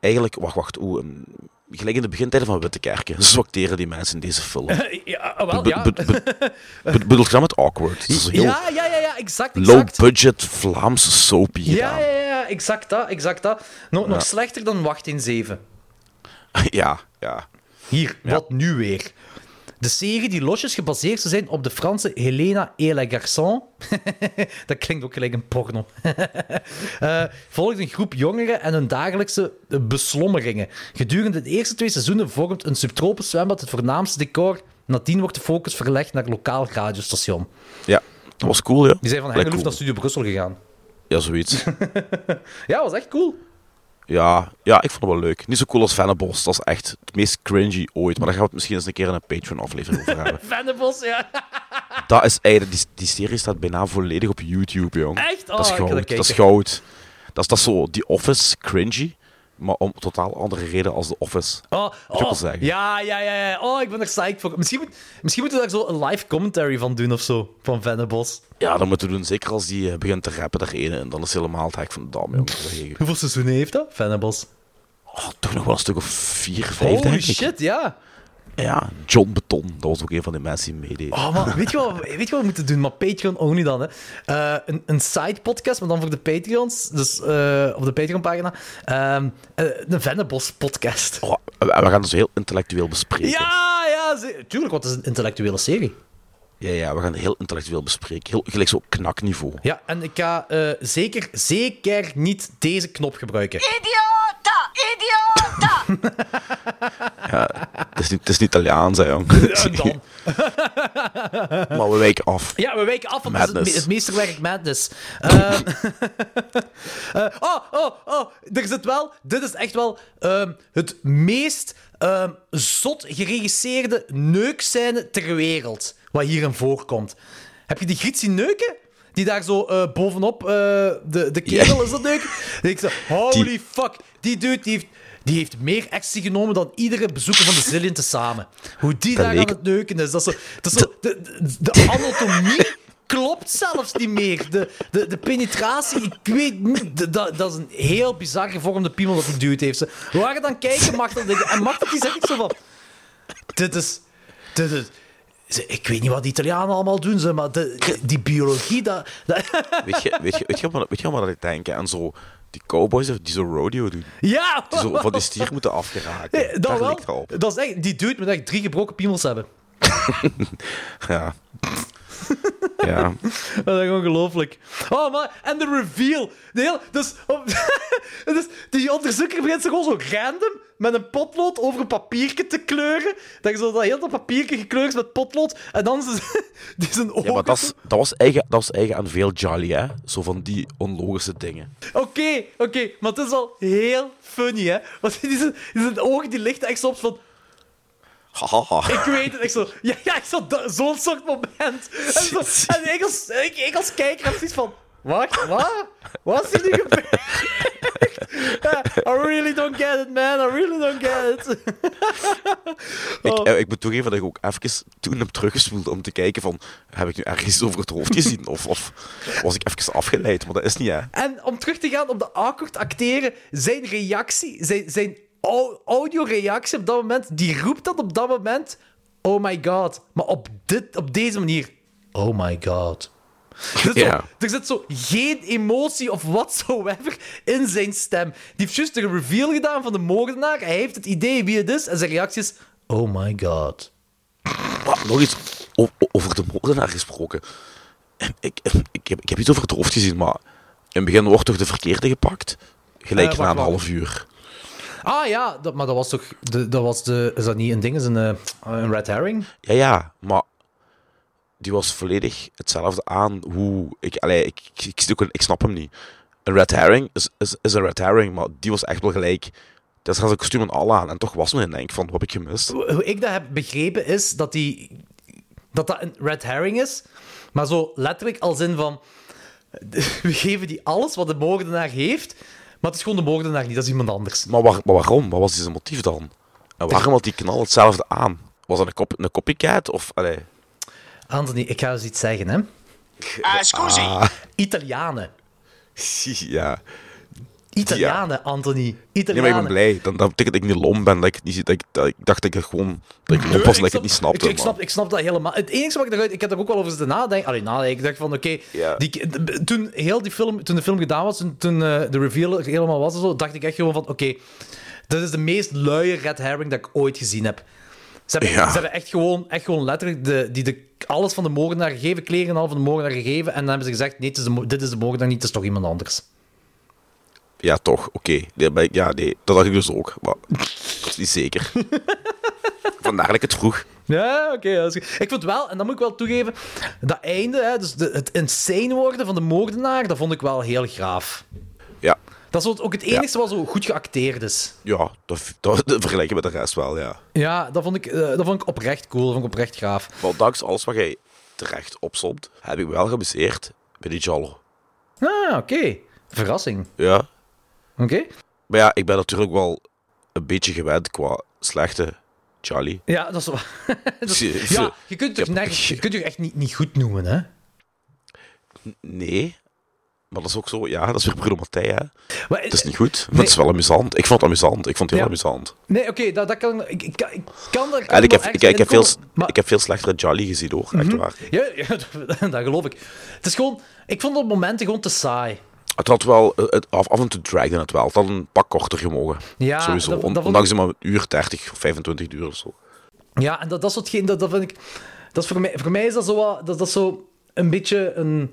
Eigenlijk, wacht, wacht. Een- gelijk in de begintijden van Wittekerken. Acteren die mensen in deze film. Ja, ah, wel, ja. be- be- be- Bedoel je met awkward? Ja, ja, ja, ja, exact, exact. low-budget Vlaamse soapy Ja, ja, ja, exact dat, exact dat. Nog, nog slechter dan Wacht in 7. Ja, ja. Hier, wat nu weer? De serie die losjes gebaseerd zou zijn op de Franse Helena et Garçon. dat klinkt ook gelijk een porno. Eh, volgt een groep jongeren en hun dagelijkse beslommeringen. Gedurende de eerste twee seizoenen vormt een subtropisch zwembad het voornaamste decor. Nadien wordt de focus verlegd naar lokaal radiostation. Ja, dat was cool, ja. Die zijn van Hengeloef cool. naar Studio Brussel gegaan. Ja, zoiets. Ja, was echt cool. Ja, ja, ik vond het wel leuk. Niet zo cool als Vennebos. Dat is echt het meest cringy ooit. Maar daar gaan we het misschien eens een keer in een Patreon-aflevering over hebben. Vennebos, ja. Dat is eigenlijk... Die, die serie staat bijna volledig op YouTube, jong. Echt? Dat is Oh, goud. Dat is goud. Dat is, dat is zo die Office cringy, maar om totaal andere reden als de Office. Oh, oh, ja, ja, ja, ja. Oh, ik ben er psyched voor. Misschien, moet, misschien moeten we daar zo een live commentary van doen of zo. Van Vennebos. Ja, dat moeten we doen. Zeker als die eh, begint te rappen daar ene. En dan is helemaal het hek van de dam. Hoeveel seizoenen heeft dat? Vennebos. Oh, toch nog wel een stuk of vier, vijf, Holy denk ik. shit, ja. Ja, John Beton. Dat was ook een van de mensen die meedeed. Oh, maar weet je, wat, weet je wat we moeten doen? Maar Patreon only dan, hè. Eh, een, een side podcast, maar dan voor de Patreons. Dus eh, op de Patreon-pagina. Ehm, eh, een Vennebos podcast. Oh, we gaan zo heel intellectueel bespreken. Ja, ja, ze- tuurlijk, want het is een intellectuele serie. ja, ja, we gaan heel intellectueel bespreken. Heel, gelijk zo knakniveau. Ja, en ik ga eh, zeker, zeker niet deze knop gebruiken. Idiota! Idiota! Het is niet, het is niet Italiaans, hè, jong. En dan. maar we wijken af. Ja, we wijken af, want het is het, Madness. me- het meesterwerk Madness. Ehm, eh, oh, oh, oh, er zit wel... Dit is echt wel ehm, het meest ehm, zot geregisseerde neukscène ter wereld. Wat hierin voorkomt. Heb je die Griet zien neuken? Die daar zo eh, bovenop eh, de, de kerel Ja. is dat neuken? En ik zeg, holy fuck. Die dude die heeft... Die heeft meer ecstasy genomen dan iedere bezoeker van de Zillion tezamen. Hoe die Dat daar leek- aan het neuken is. Dat is zo, dat is zo, de, de, de anatomie klopt zelfs niet meer. De, de, de penetratie, ik weet niet. dat, dat is een heel bizar gevormde piemel dat die dude heeft. Ze- We waren dan kijken, Machtel. En Machtel die zegt zo van... Dit is... Dit is ik weet niet wat die Italianen allemaal doen, ze, maar de, die biologie, dat... dat Weet je, weet je, weet je, wat, weet je wat ik denk? En zo, die cowboys die zo rodeo doen. ja! Die zo van die stier moeten afgeraken. Nee, dat wel. Dat is echt, die dude moet echt drie gebroken piemels hebben. Ja. ja. Dat is ongelooflijk. Oh, maar... En de reveal. De dus, op, dus die onderzoeker begint zich gewoon zo random met een potlood over een papiertje te kleuren. Dat je zo dat hele papiertje gekleurd is met potlood. En dan is die zijn ogen... Ja, maar dat, is- dat, was eigen, dat was eigen aan veel jolly, hè? Zo van die onlogische dingen. Oké, oké. maar het is al heel funny, hè. Want die zijn, die zijn ogen die lichten echt zo op van... Ik weet het, ik zo... Ja, ja ik zo... Zo'n soort moment. En, zo, en ik, als, ik, ik als kijker zoiets van... Wat? Wat? Wat is hier nu gebeurd? I really don't get it, man. I really don't get it. Ik, Oh. eh, ik moet toegeven dat ik ook even toen heb teruggespoeld om te kijken van... Heb ik nu ergens over het hoofd gezien? Of, of was ik even afgeleid? Maar dat is niet, hè? En om terug te gaan op de awkward acteren, zijn reactie, zijn, zijn audioreactie op dat moment, die roept dat op dat moment, oh my god. Maar op, dit, op deze manier, oh my god. Er zit, Ja. zo, er zit zo geen emotie of whatsoever in zijn stem. Die heeft juist een reveal gedaan van de moordenaar. Hij heeft het idee wie het is. En zijn reactie is: Oh my god. Maar nog iets over de moordenaar gesproken. En Ik, ik, heb, ik heb iets over het hoofd gezien, maar in het begin wordt toch de verkeerde gepakt? Gelijk Eh, na een half uur. Ah ja, dat, maar dat was toch. De, dat was de, is dat niet een ding? Is een, eh, een red herring? Ja, ja, maar die was volledig hetzelfde aan hoe... Ik, allee, ik, ik, ik, een- ik snap hem niet. Een red herring is, is, is een red herring, maar die was echt wel gelijk... Dat had zijn kostuum en al aan. En toch was me en denk van, wat heb ik gemist? Hoe hoe ik dat heb begrepen is dat die, dat, dat een red herring is. Maar zo letterlijk als in van... We geven die alles wat de moordenaar heeft, maar het is gewoon de moordenaar niet, dat is iemand anders. Maar, waar, maar waarom? Wat was zijn motief dan? En waarom had die knal hetzelfde aan? Was dat een, cop een copycat? Of, allee, Anthony, ik ga eens iets zeggen, hè. Uh, scusi. Italianen. ja. Italianen, Anthony. Nee, Italianen. maar ik ben blij. Dan, dat betekent dat ik niet lom ben. Dat ik, niet, dat ik, dat ik dacht dat ik het gewoon dat ik lomp was en dat ik het niet snapte. Ik, snap, ik snap dat helemaal. Het enige wat ik eruit... Ik heb er ook wel over zitten nadenken. Allee, nadenken. Ik dacht van, oké... Ja. die- d- toen, heel die film, toen de film gedaan was, toen, toen eh, de reveal helemaal was en zo, dacht ik echt gewoon van, oké... dat is de meest luie red herring dat ik ooit gezien heb. Ze hebben, Ja. ze hebben echt, gewoon, echt gewoon letterlijk de, die de, alles van de moordenaar gegeven, kleren en al van de moordenaar gegeven, en dan hebben ze gezegd, nee, is de, dit is de moordenaar niet, het is toch iemand anders. Ja, toch. Oké. Ja, nee. Dat dacht ik dus ook. Maar niet zeker. Vandaar dat ik het vroeg. Ja, oké. ik vond wel, en dat moet ik wel toegeven, dat einde, hè, dus de, het insane worden van de moordenaar, dat vond ik wel heel graaf. Ja. Dat is ook het enige wat zo goed geacteerd is. Ja, dat, dat, dat vergelijk je met de rest wel, ja. Ja, dat vond ik, eh, dat vond ik oprecht cool, dat vond ik oprecht gaaf. Maar ondanks alles wat jij terecht opsomt, heb ik me wel geamuseerd bij die Jallo. Ah, oké. Verrassing. Ja. Oké. Maar ja, ik ben natuurlijk wel een beetje gewend qua slechte Charlie. Ja, dat is wel... dat ja, je kunt het nergens- je kunt echt niet, niet goed noemen, hè? Nee. Maar dat is ook zo, ja, dat is weer Bruno Mattei, hè. Maar, Het is niet goed, maar Nee. het is wel amusant. Ik vond het amusant. Ik vond het heel Ja. amusant. Nee, oké, dat, dat kan ik... Ik, kan-. En ik heb, ik, ik heb, veel, Maar, Mhm. ik heb veel slechtere Jolly gezien, hoor. Echt waar. ja, ja, dat geloof ik. Het is gewoon... Ik vond het op momenten gewoon te saai. Het had wel, eh, het, af, en toe dragde het wel. Het had een pak korter gemogen. Ja, Sowieso. dat- dat ondanks maar een uur 30 of 25 uur of zo. Ja, en dat, dat is hetgeen, dat, dat vind ik... Dat is voor, mij, voor mij is dat zo, wat- dat, dat zo een beetje een...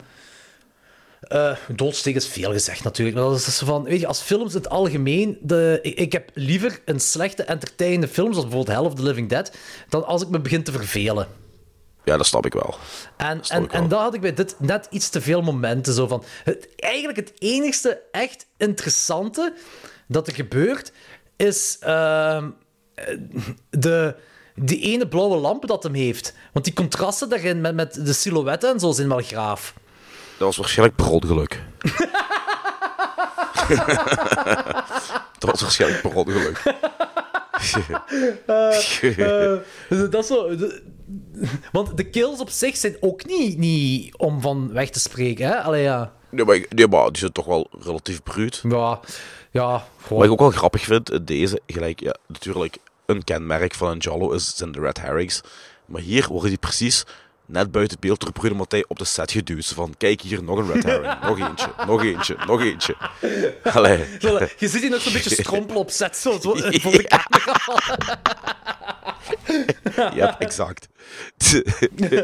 doodsteek is veel gezegd natuurlijk, maar dat is zo van, weet je, als films in het algemeen, de, ik, ik heb liever een slechte entertainende film, zoals bijvoorbeeld Hell of the Living Dead, dan als ik me begin te vervelen. Ja, dat snap ik wel. En, en, wel. en daar had ik bij dit net iets te veel momenten zo van. Het, eigenlijk het enigste echt interessante dat er gebeurt, is ehm, eh, de, die ene blauwe lamp dat hem heeft. Want die contrasten daarin met, met de silhouetten en zo zijn wel graaf. Dat was waarschijnlijk per ongeluk. dat was waarschijnlijk per ongeluk. Dus dat is zo... de- want de kills op zich zijn ook niet, niet om van weg te spreken, hè? Allee, ja. nee, maar, ik- nee, maar die zijn toch wel relatief bruut. Ja, ja gewoon... Wat ik ook wel grappig vind, in deze, gelijk, ja, natuurlijk, een kenmerk van een Jallo is, zijn de red herrings. Maar hier worden die precies net buiten beeld door Bruno Mattei op de set geduwd. Van, kijk hier, nog een red herring. nog eentje, nog eentje, nog eentje. Allee. Zo, Je ziet hier nog zo'n beetje strompel op set, zo, zo voor de camera. Ja, exact. ik,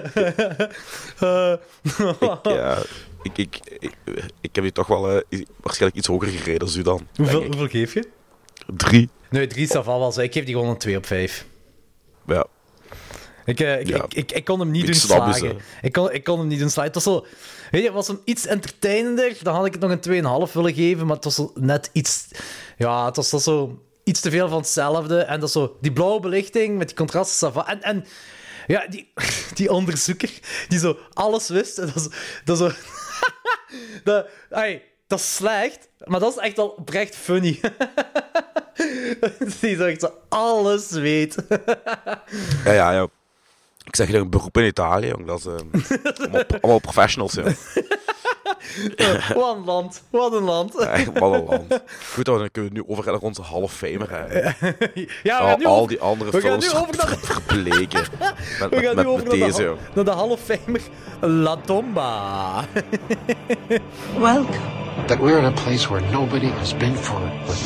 ja, ik, ik, ik, ik heb hier toch wel eh, waarschijnlijk iets hoger gereden als u dan. Hoeveel, hoeveel geef je? Drie. Nee, drie is afval wel zo. Ik geef die gewoon een 2 op 5. Ja. Ik, eh, ik, Ja. ik, ik, kon hem niet doen je, slagen. Ik kon, ik kon hem niet doen slagen. Het was zo... Weet je, was hem iets entertainender, dan had ik het nog een 2,5 willen geven, maar het was net iets... Ja, het was dat zo iets te veel van hetzelfde. En dat zo... Die blauwe belichting met die contrasten. En... en ja, die, die onderzoeker die zo alles wist. en Dat is, dat is zo... dat, dat is slecht, maar dat is echt wel oprecht funny. die zo echt zo alles weet. Ja, ja, ja. Ik zeg je een beroep in Italië, jong. Dat is eh, allemaal, allemaal professionals, ja. Wat een land. Wat een land. Echt, wat een land. Goed, dan kunnen we nu over naar onze half famer. Hè. Ja, we gaan nu al over, die andere we gaan films nu over naar de- verbleken. Met, we met, gaan met, nu over met naar, deze, de, naar de Hall of Famer La Tomba. Welcome. That we're in a place where nobody has been for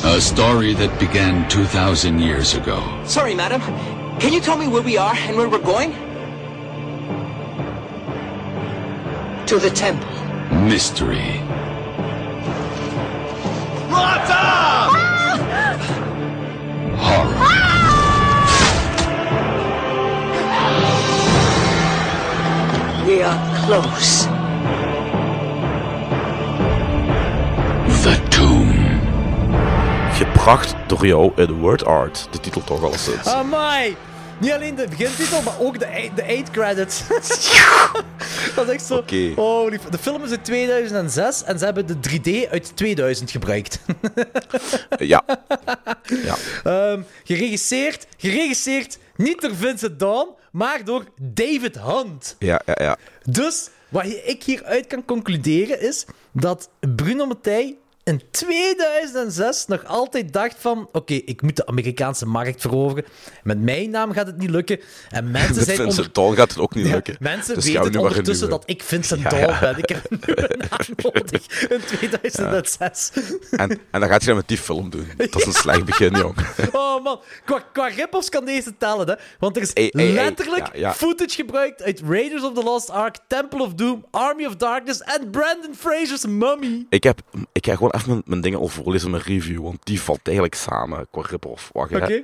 A story that began 2,000 years ago. Sorry, madam. Can you tell me where we are and where we're going? To the temple. Mystery. Horror. We are close. The Tomb. Gebracht door jou in word art. De titel toch al sinds. Amai! Niet alleen de begintitel, maar ook de, de eind credits. dat is echt zo... Oké. Oh. De film is uit 2006 en ze hebben de 3D uit 2000 gebruikt. Ja. ja. Ehm, geregisseerd, geregisseerd niet door Vincent Dawn, maar door David Hunt. Ja, ja, ja. Dus wat ik hieruit kan concluderen is dat Bruno Mattei in 2006 nog altijd dacht van oké, ik moet de Amerikaanse markt veroveren. Met mijn naam gaat het niet lukken. En mensen Met zijn Vincent onder... Dawn gaat het ook niet Ja, lukken. mensen Dus weten ondertussen dat ik Vincent Ja, ja. ben. Ik heb een naam nodig in 2006. En, en dan gaat hij dat met die film doen. Dat is een slecht begin, jong. Oh man, qua, qua rip-offs kan deze tellen, hè? Want er is letterlijk ja. footage gebruikt uit Raiders of the Lost Ark, Temple of Doom, Army of Darkness en Brandon Fraser's Mummy. Ik, heb, ik ga gewoon even mijn, mijn dingen al voorlezen, mijn review, want die valt eigenlijk samen qua rip-off. Wacht. Oké?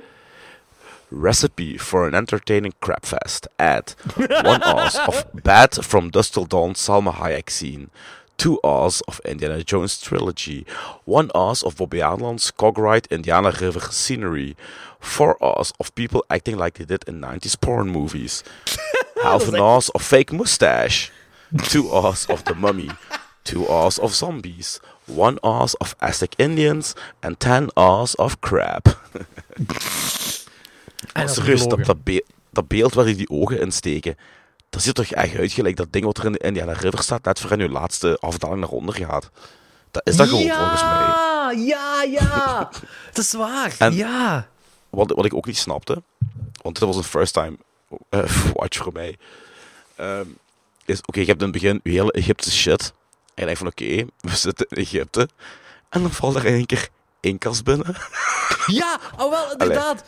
Recipe for an entertaining crapfest. Add one ounce of Bad from Dusk Till Dawn Salma Hayek scene. Two hours of Indiana Jones trilogy. One hours of Bobby Adelan's Cogride Indiana River scenery. Four hours of people acting like they did in 90s porn movies. Half an hours of fake mustache. Two hours of the mummy. Two hours of zombies. One hours of Aztec Indians. And ten hours of dat is serieus, gelogen. dat, be- dat beeld waar die die ogen in steken, dat ziet er toch echt uit gelijk dat ding wat er in de Indiana River staat, net voor in uw laatste afdaling naar onder gaat. Dat is dat gewoon ja, volgens mij. Ja, ja, dat is waar. En- ja. Wat, wat ik ook niet snapte, want dit was een first time eh, watch voor mij, ehm, is oké, je hebt in het begin je hele Egyptische shit. En denkt van oké, we zitten in Egypte. En dan valt er in één keer Incas binnen. Ja, oh wel, inderdaad.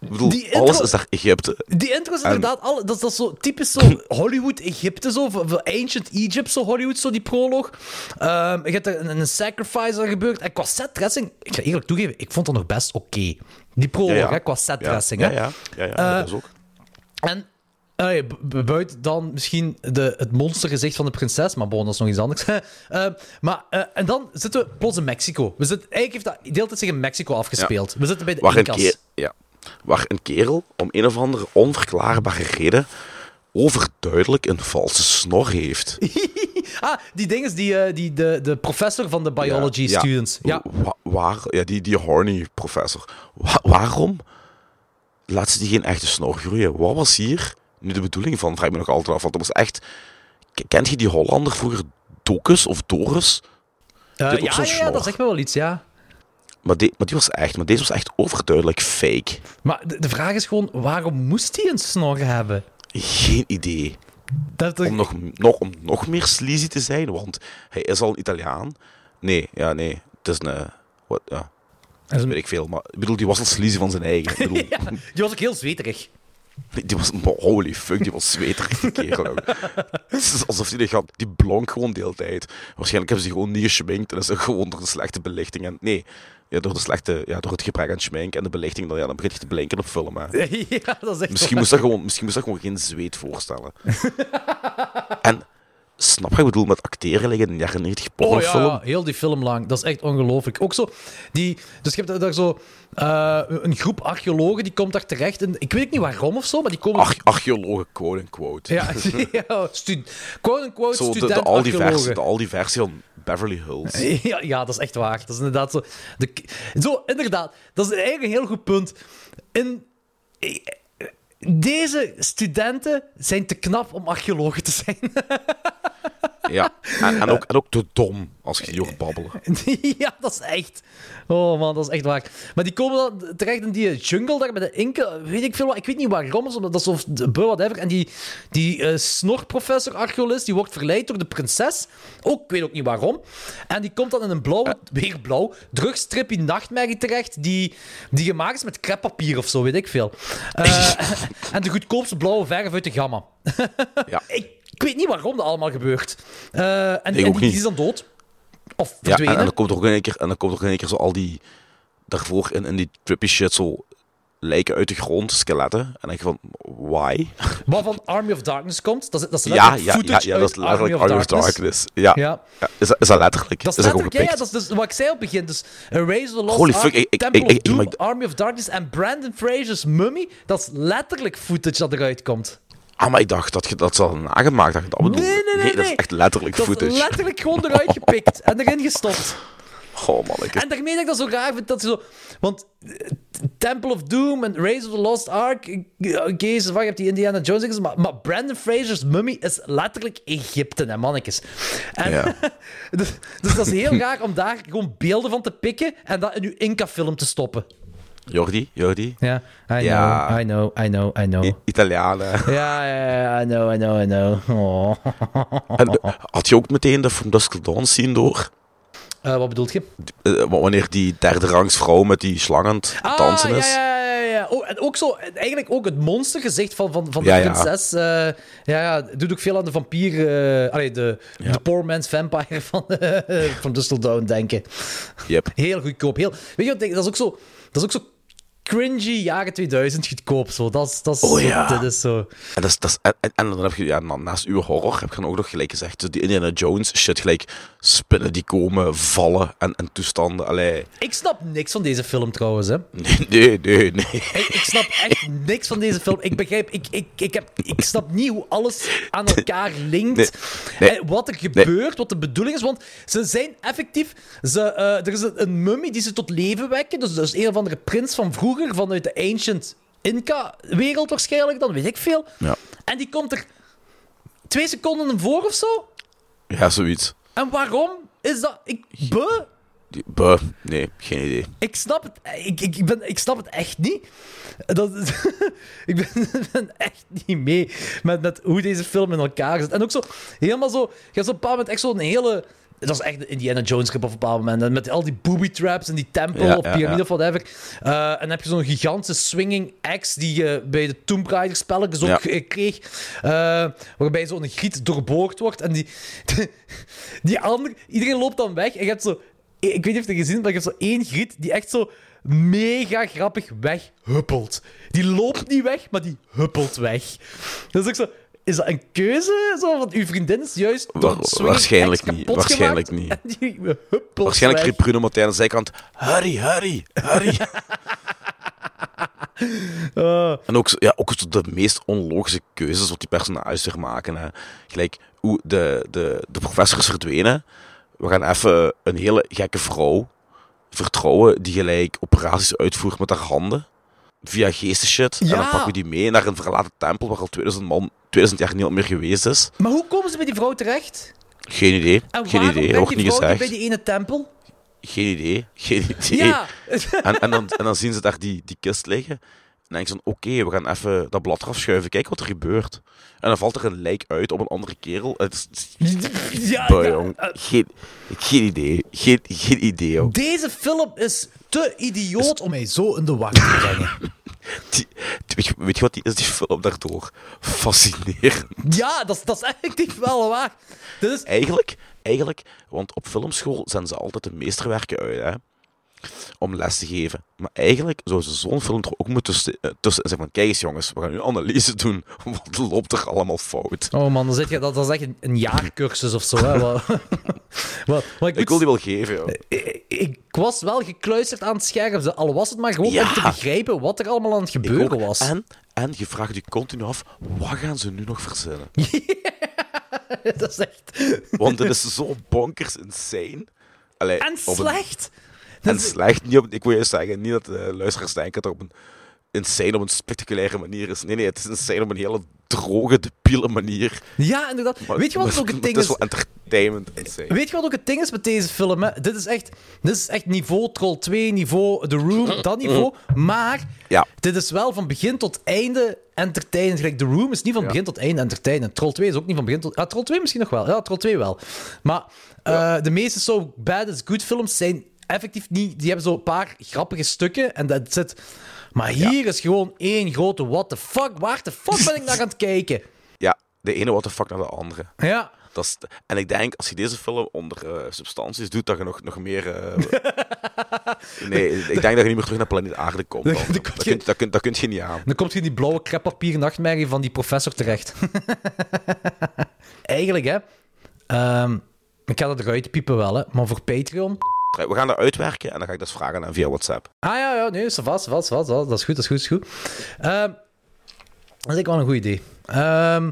Ik bedoel, Die intro- alles is daar Egypte. Die intro is En- inderdaad, alle, dat, is- dat is zo typisch zo Hollywood-Egypte, zo, Ancient Egypt, zo Hollywood, zo die proloog. Ehm, je hebt er een, een sacrifice dat gebeurt. En qua setdressing, ik ga eerlijk toegeven, ik vond dat nog best oké. Die proloog, Ja, ja. hè, qua Ja, setdressing. ja, ja, ja, ja, Eh, dat is ook. En eh, bu- bu- buiten dan misschien de, het monstergezicht van de prinses, maar bon, dat is nog iets anders. Eh, maar, eh, en dan zitten we plots in Mexico. We zitten, eigenlijk heeft dat de hele tijd zich in Mexico afgespeeld. We zitten bij de Waar een, ja, waar een kerel om een of andere onverklaarbare reden overduidelijk een valse snor heeft. Ah, die ding is die, die, de, de professor van de biology Ja, ja. students. Ja. Wa- waar, ja, die, die horny professor. Wa- waarom laat ze die geen echte snor groeien? Wat was hier nu de bedoeling van? Vraag ik me nog altijd af. Want dat was echt... Kent je die Hollander vroeger Docus of? Eh, Dit ook ja, ja, dat zegt me wel iets, ja. Maar, die, maar die was echt... Maar deze was echt overduidelijk fake. Maar de, de vraag is gewoon, waarom moest hij een snor hebben? Geen idee. Dat, Om nog, nog, om nog meer sleazy te zijn, want hij is al een Italiaan. Nee, ja, nee. Het is een... Wat, ja. een- Weet ik veel, maar ik bedoel, die was al sleazy van zijn eigen. Ik bedoel, ja, die was ook heel zweterig. Die was, holy fuck, die was zweterig, die kerel. ook. Het is alsof die gaat, die blonk gewoon de hele tijd. Waarschijnlijk hebben ze die gewoon niet geschminkt en is gewoon door de slechte belichting en... Nee, ja, door, de slechte, ja, door het gebrek aan schmink en de belichting, dan, ja, dan begint je te blinken op film. Hè. ja, dat is echt Misschien moest, dat gewoon, misschien moest dat gewoon geen zweet voorstellen. en snap je ik bedoel met acteren liggen in de jaren 90 Oh ja, pornofilm? ja, heel die film lang. Dat is echt ongelooflijk. Ook zo, die, dus je hebt daar zo eh, een groep archeologen die komt daar terecht. En, ik weet niet waarom of zo, maar die komen. Arch- archeologen, quote en quote. ja, ja stu, quote-unquote Zo de, de, student al die versie, de al die versie van Beverly Hills. Ja, ja, dat is echt waar. Dat is inderdaad zo. De, zo, inderdaad. Dat is eigenlijk een heel goed punt. In, deze studenten zijn te knap om archeologen te zijn. Ja, en, en, ook, en ook te dom als je die hoort babbelen. ja, dat is echt. Oh man, dat is echt waar. Maar die komen dan terecht in die jungle daar met de inken. Weet ik veel wat. Ik weet niet waarom. Omdat dat is of de buh, whatever. En die, die eh, snorprofessor archeologist die wordt verleid door de prinses. Ook, ik weet ook niet waarom. En die komt dan in een blauwe, weer blauw, drugstrippy nachtmerrie terecht. Die, die gemaakt is met kreppapier of zo, weet ik veel. Eh, en de goedkoopste blauwe verf uit de gamma. Ja. ik, ik weet niet waarom dat allemaal gebeurt. Eh, en en die, is dan dood. Of Ja, en, verdwenen. en dan komt er ook in één keer, en dan komt er ook in één keer zo al die... Daarvoor in, in die trippy shit zo lijken uit de grond, skeletten. En dan denk je van, why? Wat van Army of Darkness komt, dat is, dat is Ja, ja, ja, dat is letterlijk Army of Darkness. Ja. Ja. Is, dat, is dat letterlijk? Dat is letterlijk, ja, ja, dat is dus wat ik zei op het begin. Dus Erase the Lost Holy fuck, Temple ik- Army of Darkness en Brandon Fraser's Mummy. Dat is letterlijk footage dat eruit komt. Ah, maar ik dacht dat je dat hadden nagemaakt, dat je dat bedoelde. Nee, nee, nee, dat is nee. echt letterlijk Dat footage. is letterlijk gewoon eruit gepikt en erin gestopt. Oh, manneke. En daarmee dat ik dat zo raar vind, dat ze zo... Want eh, Temple of Doom en Race of the Lost Ark... eh, Oké, zo vaak je hebt die Indiana Jones maar, maar Brandon Fraser's mummy is letterlijk Egypte, hè, mannetjes. En, Ja. dus, dus dat is heel raar om daar gewoon beelden van te pikken en dat in uw Inca-film te stoppen. Jordi, Jordi. Ja, I know, Ja. I know, I know, I know. I- Italianen. Ja, ja, ja, I know, I know, I know. Oh. En, eh, had je ook meteen de From Dusk Dawn scene door? Eh, wat bedoelt je? Eh, wa- wanneer die derde rangs vrouw met die slang aan het Ah, dansen ja, is. ja, ja, ja. Oh, en ook zo, eigenlijk ook het monstergezicht van, van, van Ja, de ja. prinses. eh, ja, ja, doet ook veel aan de vampier... allee, de, de poor man's vampire van, van Dustle Down denken. Yep. Heel goedkoop. Heel, weet je wat, dat is ook zo... Dat is ook zo cringy jaren 2000 goedkoop. Zo. Dat is, dat is, Oh, ja. dit is zo... En, dat is, dat is, en, en- en dan heb je, ja, na- naast uw horror, heb je dan ook nog gelijk gezegd, dus die Indiana Jones shit, gelijk spinnen die komen, vallen en, en toestanden. Allee, Ik snap niks van deze film trouwens, hè. nee, nee, nee. nee. Ik, ik snap echt niks van deze film. Ik begrijp, ik, ik, ik, heb, ik snap niet hoe alles aan elkaar linkt. Nee, nee, en wat er gebeurt, wat de bedoeling is. Want ze zijn effectief. Ze, eh, er is een, een mummie die ze tot leven wekken. Dus dat is een of andere prins van vroeger, vanuit de ancient Inca-wereld waarschijnlijk, dan weet ik veel. Ja. En die komt er twee seconden voor of zo. Ja, zoiets. En waarom is dat? Ik, buh, Die, buh, nee, geen idee. ik snap het, ik, ik, ben, ik snap het echt niet. Dat, ik ben, ben echt niet mee met, met hoe deze film in elkaar zit. En ook zo, helemaal zo, je hebt op een bepaald moment echt zo'n hele... Dat is echt de Indiana Jones grip op een bepaald moment. En met al die booby traps en die tempel Ja, of piramide ja. of whatever. Eh, en dan heb je zo'n gigantische swinging axe die je bij de Tomb Raider spelletjes ook kreeg. eh, waarbij zo'n griet doorboord wordt. En die, die andere... Iedereen loopt dan weg. En je hebt zo... Ik weet niet of je het gezien hebt, maar je hebt zo één griet die echt zo mega grappig weghuppelt. Die loopt niet weg, maar die huppelt weg. Dat is ook zo... Is dat een keuze? Zo, want uw vriendin is juist door swinging waarschijnlijk niet, waarschijnlijk niet. Die Waarschijnlijk riep Bruno Martijn aan de zijkant, hurry, hurry, hurry. En ook, ja, ook de meest onlogische keuzes wat die personages weer maken. Hè. Gelijk, hoe de, de, de professor is verdwenen. We gaan even een hele gekke vrouw vertrouwen die gelijk operaties uitvoert met haar handen. Via geestenshit. En dan pakken we die mee naar een verlaten tempel waar al 2000, man, 2000 jaar niet meer geweest is. Maar hoe komen ze bij die vrouw terecht? Geen idee. En Geen idee. Wordt niet gezegd. bij die ene tempel? Geen idee. Geen idee. Ja. En, en, dan, en dan zien ze daar die, die kist liggen. En dan denk je van, oké, we gaan even dat blad eraf schuiven. Kijk wat er gebeurt. En dan valt er een lijk uit op een andere kerel. Het is, ja, Boy, ja, jong. eh, Geen, geen idee. Geen, geen idee, joh. Deze film is te idioot om mij zo in de war te brengen. Die- weet, je, weet je wat die is, die film daardoor? Fascinerend. Ja, dat, is- dat is effectief wel waar. Eigenlijk, eigenlijk, want op filmschool zijn ze altijd de meesterwerken uit, hè. Om les te geven. Maar eigenlijk zou ze zo'n film er ook moeten tussen, eh, tussen zijn van, kijk eens jongens, we gaan nu analyse doen. Wat loopt er allemaal fout? Oh man, dan zit je, dat, dat is echt een, jaarcursus of zo. Hè. Wat, wat, wat ik, Ik wil die wel geven, joh. ik, ik was wel gekluisterd aan het scherm, al was het maar gewoon Ja. om te begrijpen wat er allemaal aan het gebeuren was. En, en je vraagt je continu af, wat gaan ze nu nog verzinnen? dat is echt... Want het is zo bonkers insane. Allee, En een- slecht. En slecht, niet op, ik wil juist zeggen, niet dat de luisteraars denken dat het op een insane, op een spectaculaire manier is. Nee, nee, het is insane op een hele droge, debiele manier. Ja, inderdaad. Maar- Weet je wat maar- ook het ding Het is is? wel entertainment insane. Weet je wat ook het ding is met deze film? Hè? Dit, is echt, dit is echt niveau Troll 2, niveau The Room, dat niveau. Maar Ja. dit is wel van begin tot einde entertainend. Gelijk The Room is niet van begin tot einde entertainend. Troll 2 is ook niet van begin tot... Ja, Troll 2 misschien nog wel. Ja, Troll 2 wel. Maar eh, de meeste So Bad It's Good films zijn effectief niet... Die hebben zo een paar grappige stukken en dat zit... Maar hier is gewoon één grote what the fuck. Waar de fuck ben ik naar aan het kijken? Ja, de ene what the fuck naar de andere. Ja. Dat is, en ik denk, als je deze film onder eh, substanties doet, dat je nog, nog meer... eh, nee, ik denk dat je niet meer terug naar planeet Aarde komt. dan. Dat, kun je- dat, kun, dat kun je niet aan. Dan komt je in die blauwe kreppapier nachtmerrie van die professor terecht. Eigenlijk, hè. ehm, ik ga dat eruit piepen wel, hè. Maar voor Patreon... We gaan dat uitwerken en dan ga ik dat vragen aan via WhatsApp. Ah ja, ja, nee, vast, vast, vast. Dat is goed, dat is goed, dat is goed. Ehm, Dat is eigenlijk wel een goed idee. Ehm,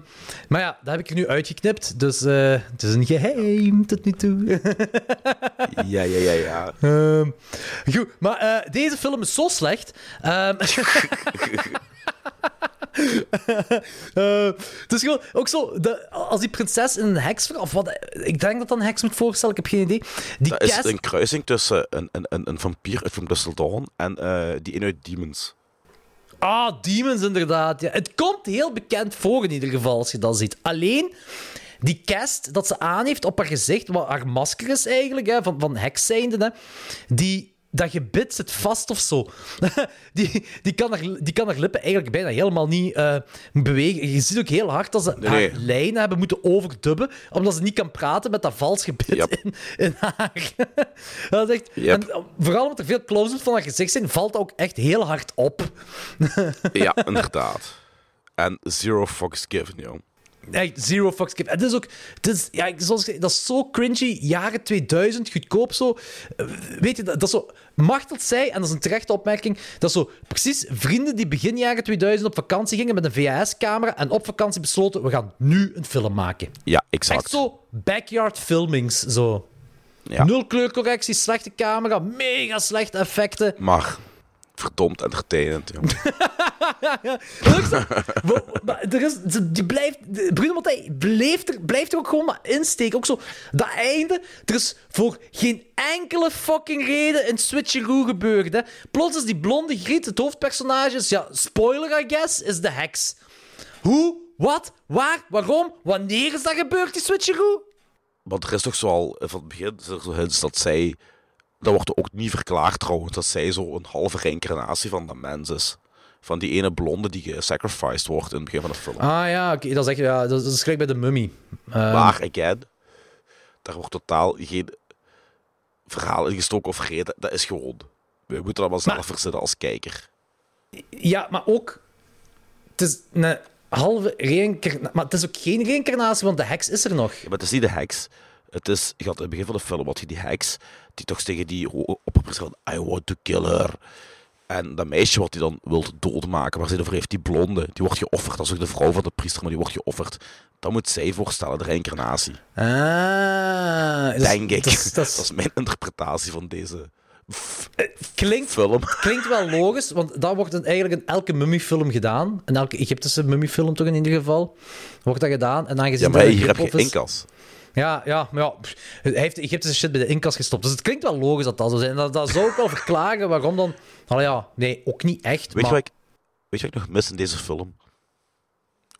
maar ja, dat heb ik er nu uitgeknipt, dus eh, het is een geheim tot nu toe. Ja, ja, ja, ja. Ehm, goed, maar eh, deze film is zo slecht. Eh, het is gewoon ook zo, de, als die prinses in een heks, of wat, ik denk dat dat een heks moet voorstellen, ik heb geen idee. Die Dat is cast- een kruising tussen een, een, een, een vampier uit From Dawn en eh, die in uit Demons. Ah, Demons inderdaad. Ja. Het komt heel bekend voor in ieder geval, als je dat ziet. Alleen, die cast dat ze aan heeft op haar gezicht, wat haar masker is eigenlijk, hè, van, van heks zijnde, hè, die... Dat gebit zit vast of zo. die, die, kan haar, die kan haar lippen eigenlijk bijna helemaal niet eh, bewegen. Je ziet ook heel hard dat ze Nee, haar lijnen hebben moeten overdubben, omdat ze niet kan praten met dat vals gebit Yep. in, in haar. dat is echt... Yep. En eh, vooral omdat er veel close-ups van haar gezicht zijn, valt dat ook echt heel hard op. Ja, inderdaad. En zero fucks given, joh. Echt, zero fucks give. Het is ook... Het is, ja, zoals ik zei, dat is zo cringy. Jaren 2000, goedkoop zo. Eh, Weet je, dat, dat is zo... Machteld zei, en dat is een terechte opmerking, dat is zo precies vrienden die begin jaren 2000 op vakantie gingen met een VHS-camera en op vakantie besloten, we gaan nu een film maken. Ja, exact. Echt zo backyard filmings, zo. Ja. Nul kleurcorrectie, slechte camera, mega slechte effecten. Maar verdomd. Wa- maar er is, die blijft, Bruno Mattei blijft er, blijft er ook gewoon maar insteken. Ook zo, dat einde, er is voor geen enkele fucking reden een switcheroo gebeurd. Hè. Plots is die blonde griet, het hoofdpersonage, is, ja, spoiler I guess, is de heks. Hoe, wat, waar, waarom, wanneer is dat gebeurd, die switcheroo? Want er is toch zo al eh, van het begin is er zo hints dat zij. Dat wordt ook niet verklaard trouwens, dat zij zo een halve reïncarnatie van de mens is. Van die ene blonde die gesacrificed wordt in het begin van de film. Ah ja, dat is echt, ja, dat is gelijk bij de mummy. Ehm, Maar, again, daar wordt totaal geen verhaal in gestoken of reden. Dat is gewoon. We moeten dat maar zelf Maar- verzinnen als kijker. Ja, maar ook. Het is een halve reïncarnatie. Maar het is ook geen reïncarnatie, want de heks is er nog. Ja, maar het is niet de heks. Het is, je had in het begin van de film had je die heks, die toch tegen die opperpers van I want to kill her. En dat meisje wat hij dan wil doodmaken, waar ze ervoor heeft, die blonde, die wordt geofferd. Dat is ook de vrouw van de priester, maar die wordt geofferd. Dat moet zij voorstellen, de reïncarnatie. Ah, Denk ik. dat is- dat is- Dat is mijn interpretatie van deze f- klinkt, film. klinkt wel logisch, want dat wordt in- eigenlijk in elke mummiefilm gedaan. In elke Egyptische mummiefilm toch in ieder geval. Wordt dat gedaan. En aangezien Ja, maar een hier heb je inkas. Ja, ja, maar ja, heeft Egyptische shit bij de inkas gestopt. Dus het klinkt wel logisch dat dat zo is. En dat, dat zou ook wel verklaren waarom dan... Nou ja, nee, ook niet echt. Weet, maar... je wat ik, weet je wat ik nog mis in deze film?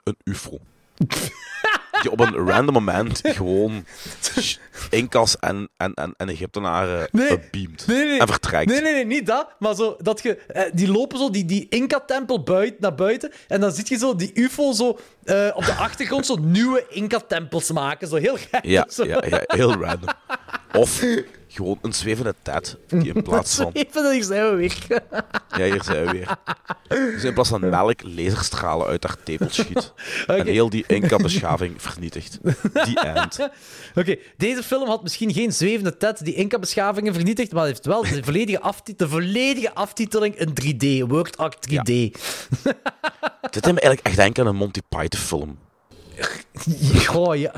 Een UFO. Die op een random moment gewoon Inkas en, en, en, en Egyptenaren Nee. beamt. Nee, nee. En vertrekt. Nee, nee, nee, niet dat. Maar zo, dat je, eh, die lopen zo die, die Inca-tempel buiten, naar buiten. En dan zie je zo die UFO zo eh, op de achtergrond zo nieuwe Inca-tempels maken. Zo heel gek. Ja, ja, ja, heel random. Of gewoon een zwevende ted die in plaats van... Even, hier zijn we weer. Ja, hier zijn we weer. Dus in plaats van melk laserstralen uit haar tepel schiet. En heel die Inca-beschaving vernietigt. Die end. Oké, deze film had misschien geen zwevende tet die Inca-beschavingen vernietigd, maar heeft wel de volledige, de volledige aftiteling in 3D, Word Act 3D. Dit deed me eigenlijk echt denken aan een Monty Python film. Goh, ja.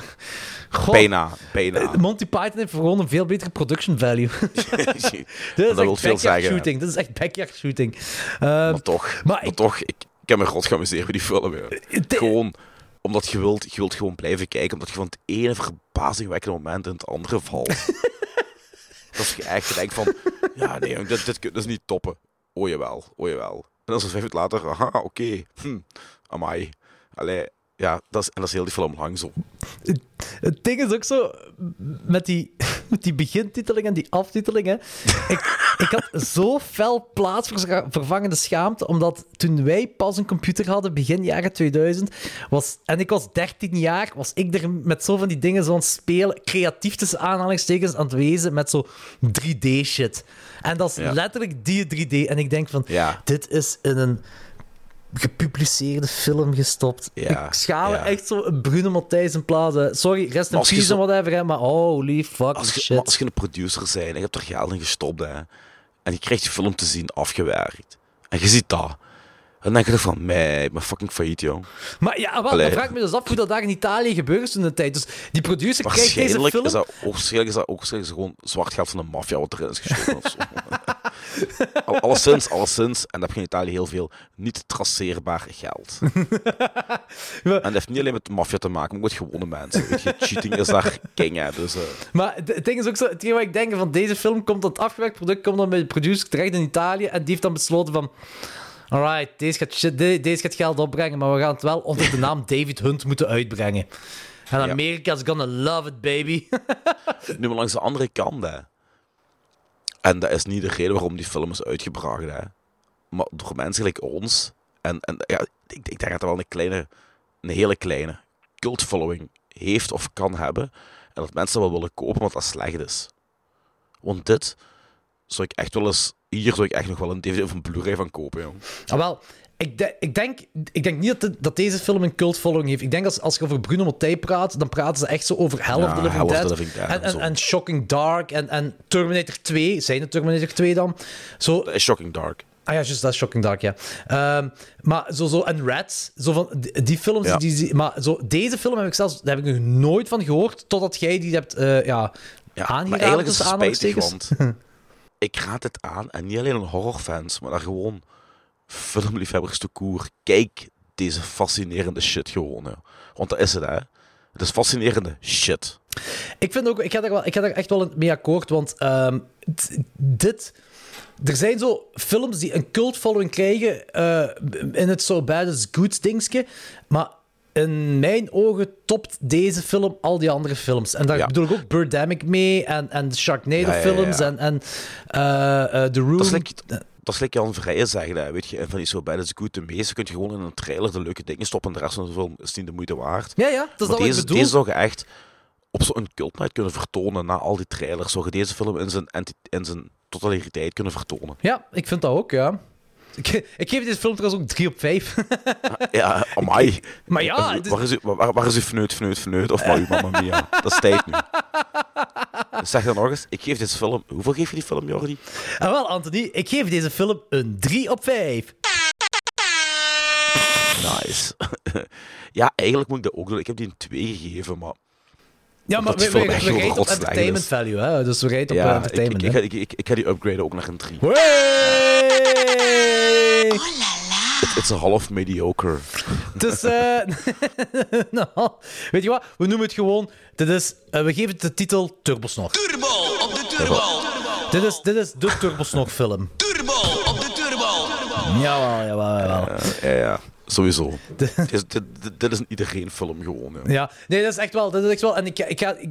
Bijna, bijna. Eh, Monty Python heeft gewoon een veel betere production value. Dat wil echt veel zeggen. shooting. Dit is echt backyard shooting. Ehm, Maar toch, maar maar ik- toch ik, ik heb me rot geamuseerd bij die film. ja. het- Gewoon omdat je wilt, je wilt gewoon blijven kijken, omdat je van het ene verbazingwekkende moment in het andere valt. dat je echt denkt van, ja nee, dit, dit, dit is niet toppen. Oh jawel, oh jawel. En dan is het vijf minuten later, aha, oké, hm, amai. Allee, ja, dat is, en dat is heel die film lang zo. Het ding is ook zo, met die, met die begintiteling en die aftiteling, hè. Ik, ik had zo fel plaatsvervangende schaamte, omdat toen wij pas een computer hadden, begin jaren 2000, was, en ik was 13 jaar, was ik er met zo van die dingen zo aan het spelen, creatief tussen aanhalingstekens aan het wezen, met zo 3D-shit. En dat is Ja. letterlijk die 3D. En ik denk van, Ja. dit is in een gepubliceerde film gestopt. Ja, ik schaam ja. echt zo een Bruno Matthijs in plaats. Sorry, rest in peace en whatever, hè, maar holy fuck Als je, shit. als je een producer bent en je hebt er geld in gestopt, hè, en je krijgt je film te zien afgewerkt, en je ziet dat, Dan denk toch van, mij, ik ben fucking failliet, jong. Maar ja, wel, dan vraag ik me dus af hoe dat daar in Italië gebeurd is toen de tijd. Dus die producer krijgt deze film... is dat, waarschijnlijk is dat ook is gewoon zwart geld van de maffia wat erin is gestoken of zo. Al- alleszins, alleszins, en dat heb je in Italië heel veel, niet traceerbaar geld. en dat heeft niet alleen met de maffia te maken, maar ook met gewone mensen. Weet je, cheating is daar king, hè. Dus, eh, Maar het het ding is ook zo, hetgeen wat ik denk van deze film komt, dat afgewerkt product komt dan bij de producer terecht in Italië en die heeft dan besloten van alright, deze gaat, shit- de- deze gaat geld opbrengen, maar we gaan het wel onder de naam David Hunt moeten uitbrengen. En Ja. Amerika's gonna love it, baby. nu maar langs de andere kant, hè. En dat is niet de reden waarom die film is uitgebracht, hè. Maar door mensen gelijk ons, en, en ja, ik, ik denk dat dat wel een kleine, een hele kleine cult following heeft of kan hebben. En dat mensen wel willen kopen, omdat dat slecht is. Want dit zou ik echt wel eens, hier zou ik echt nog wel een DVD of een Blu-ray van kopen. Ah, wel, ik, de- ik, denk, ik denk niet dat, de- dat deze film een cult following heeft. Ik denk als, als je over Bruno Mattei praat, dan praten ze echt zo over Hell of Ja, the Living Hell of Dead. the Living Dead en, en Shocking Dark en, en Terminator 2. Zijn het Terminator 2 dan? Zo, Shocking Dark. Ah ja, juist, dat is Shocking Dark, ja. Ehm, maar zo, zo, en Rats, zo van, die, films, Ja. die, die- maar zo, deze film heb ik zelfs, daar heb ik nog nooit van gehoord, totdat jij die hebt, eh ja, Ja, aangeraden, maar eigenlijk is het spijtig, want ik raad het aan, en niet alleen aan horrorfans, maar gewoon filmliefhebbers te koer. Kijk deze fascinerende shit gewoon, ja. Want dat is het, hè. Het is fascinerende shit. Ik vind ook, ik ga daar, wel, ik ga daar echt wel mee akkoord, want ehm, dit... Er zijn zo films die een cult following krijgen eh, in het So Bad It's Good dingetje, maar in mijn ogen topt deze film al die andere films. En daar Ja. bedoel ik ook Birdemic mee en, en de Sharknado Ja, ja, ja, films ja. en, en eh, The Room. Dat is like, dat is like Jan zeggen, hè, weet je. En van die zo bij is goed, de meeste kun je gewoon in een trailer de leuke dingen stoppen en de rest van de film is niet de moeite waard. Ja, ja, dat is Maar dat wat ik deze, bedoel. deze zou je echt op zo'n cult night kunnen vertonen na al die trailers. Zou je deze film in zijn, in zijn totaliteit kunnen vertonen. Ja, ik vind dat ook, ja. Ik, ik geef deze film trouwens ook 3 op 5. Ja, amai. Maar ja, Waar- is- u, waar, waar is fneut? Of maar uw mamma mia? Dat is tijd nu. Zeg dan nog eens, ik geef deze film... Hoeveel geef je die film, Jordi? En wel, Anthony, ik geef deze film een 3 op 5. Nice. ja, eigenlijk moet ik dat ook doen. Ik heb die een 2 gegeven, maar... Ja, maar we, we, we rijden op entertainment is. value, hè. Dus we rijden op eh, Ja, ik, ik, entertainment, ik, ik, ik, ik ga die upgraden ook naar een 3. Hey! It's, it's a half mediocre. Dus, eh nou, weet je wat? We noemen het gewoon... Dit is, eh, we geven het de titel Turbosnog. Turbo op de turbo. Dit is, dit is de Turbosnog-film. Turbo op de turbo. Jawel, jawel, jawel. Ja, ja, sowieso. dit, is, dit, dit, dit is een iedereen film gewoon. Ja. Ja, nee, dat is echt wel. Dat is echt wel en ik, ik, ga, ik,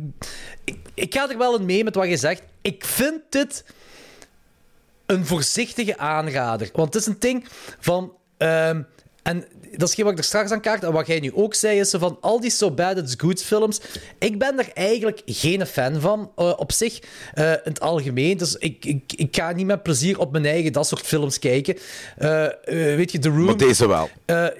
ik, ik ga er wel in mee met wat je zegt. Ik vind dit een voorzichtige aanrader. Want het is een ding van. ehm, en dat is geen wat ik er straks aan kaart. En wat jij nu ook zei, is zo van al die So Bad It's Good films. Ik ben er eigenlijk geen fan van eh, op zich, eh, in het algemeen. Dus ik, ik, ik ga niet met plezier op mijn eigen dat soort films kijken. Eh, weet je, The Room. Maar deze wel.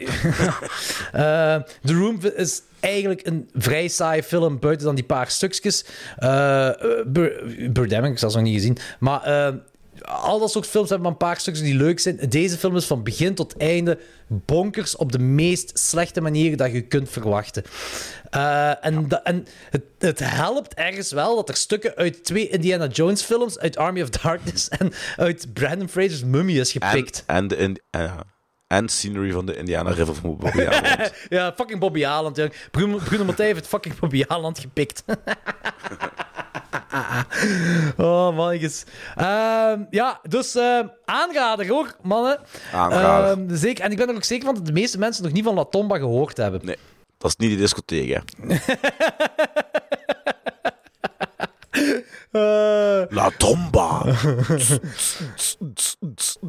The Room is eigenlijk een vrij saaie film, buiten dan die paar stukjes. Uh, Birdemic, ik heb ze nog niet gezien. Maar al dat soort films hebben maar een paar stukjes die leuk zijn. Deze film is van begin tot einde bonkers op de meest slechte manier dat je kunt verwachten. Eh, en da- en het, het helpt ergens wel dat er stukken uit twee Indiana Jones films, uit Army of Darkness en uit Brandon Fraser's Mummy is gepikt. en, de, in, eh, en scenery van de Indiana River van Bobby Aland. Ja, fucking Bobby Aland. Bruno, Bruno Mattei heeft fucking Bobby Aland gepikt. oh, mannetjes. Ehm ja, dus ehm aanrader hoor, mannen. Aanrader. Ehm, zeker. En ik ben er ook zeker van dat de meeste mensen nog niet van La Tomba gehoord hebben. Nee, dat is niet die discotheek, hè. Eh, La Tomba.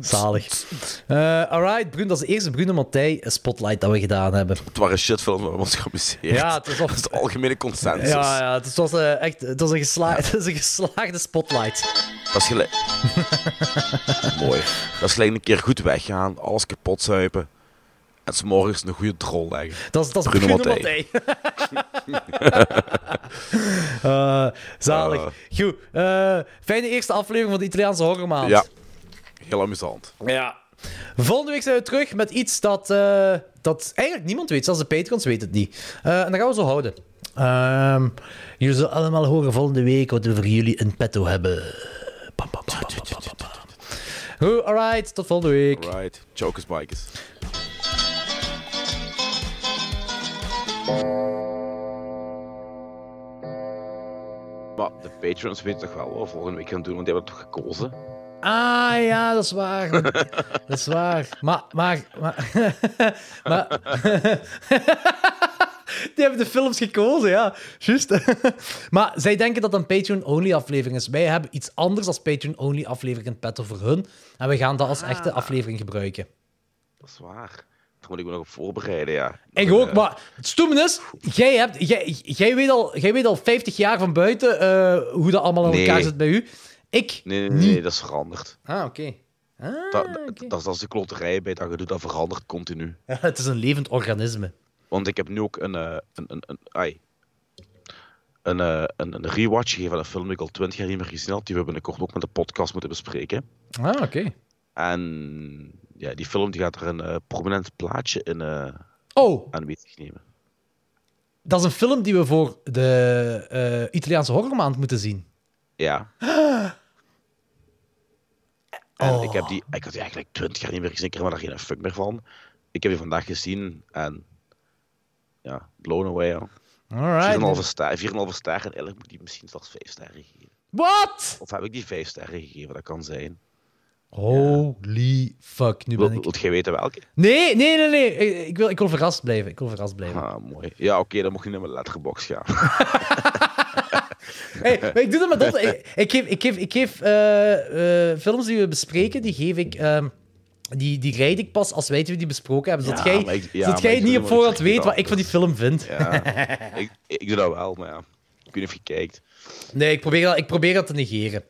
zalig. Eh alright, Bruno, dat is de eerste Bruno Mattei spotlight dat we gedaan hebben. Het waren shitfilms waar we ons geamuseerd. Ja, het is de algemene consensus. Ja, ja het was eh, echt het was een, gesla het is een geslaagde spotlight. Dat is gelijk... Mooi. Dat is gelijk een keer goed weggaan, alles kapot zuipen. En 's morgens een goede drol leggen. Dat is, dat is Bruno Bruno, Mattei. Eh, zalig. Eh. Goed. eh, fijne eerste aflevering van de Italiaanse horrormaand. Ja. Heel amusant. Ja. Volgende week zijn we terug met iets dat, dat eigenlijk niemand weet. Zelfs de Patrons weten het niet. En dat gaan we zo houden. Ehm, jullie zullen allemaal horen volgende week wat we voor jullie in petto hebben. Pam, pam, pam. Goed, alright. Tot volgende week. Right. Chokers bikers. Maar de patrons weten toch wel wat we volgende week gaan doen, want die hebben het toch gekozen? Ah ja, dat is waar. dat is waar. Maar, maar, maar, maar die hebben de films gekozen, ja. Juist. maar zij denken dat het een Patreon-only aflevering is. Wij hebben iets anders als Patreon-only aflevering in petto voor hun. En we gaan dat als echte aflevering gebruiken. Dat is waar. Daar moet ik me nog op voorbereiden, ja. En ook, maar het stoemen is, jij, hebt, jij, jij, weet al, jij weet al 50 jaar van buiten eh, hoe dat allemaal in Nee. elkaar zit bij u. Ik Nee, nee, nee, dat is veranderd. Ah, oké. Ah, Dat, oké. dat, dat is de kloterij bij dat je doet, dat verandert continu. Ja, het is een levend organisme. Want ik heb nu ook een, eh, een, een, een, ai, een, eh, een, een rewatch gegeven van een film die ik al twintig jaar niet meer gezien had, die we binnenkort ook met de podcast moeten bespreken. Ah, oké. En ja, die film die gaat er een eh, prominent plaatje in eh Oh, aanwezig nemen. dat is een film die we voor de eh, Italiaanse horrormaand moeten zien. Ja. En Oh. ik, heb die, ik had die eigenlijk twintig jaar niet meer gezien, ik heb er geen fuck meer van. Ik heb die vandaag gezien en ja, blown away. Ja. 4,5 Alright. ster, 4,5 sterren en eigenlijk moet die misschien zelfs 5 sterren geven. Wat? Of heb ik die 5 sterren gegeven? Dat kan zijn. Holy fuck, nu ben ik... wilt jij weten welke? Nee, nee, nee, nee. Ik, ik wil, ik wil verrast blijven. Ik wil verrast blijven. Ah, mooi. Ja, oké, dan mocht je naar mijn letterbox gaan. Hey, maar ik doe dat met dat. Ik, ik geef, ik geef, ik geef eh, eh, films die we bespreken, die geef ik... ehm, die, die rijd ik pas als wij die besproken hebben. Zodat Ja, jij, maar ik- ja, zodat maar jij ik niet op voorhand weet wat ik van die film vind. Ja, ik, ik doe dat wel, maar ja. Ik weet niet of je kijkt. Nee, ik probeer, dat, ik probeer dat te negeren.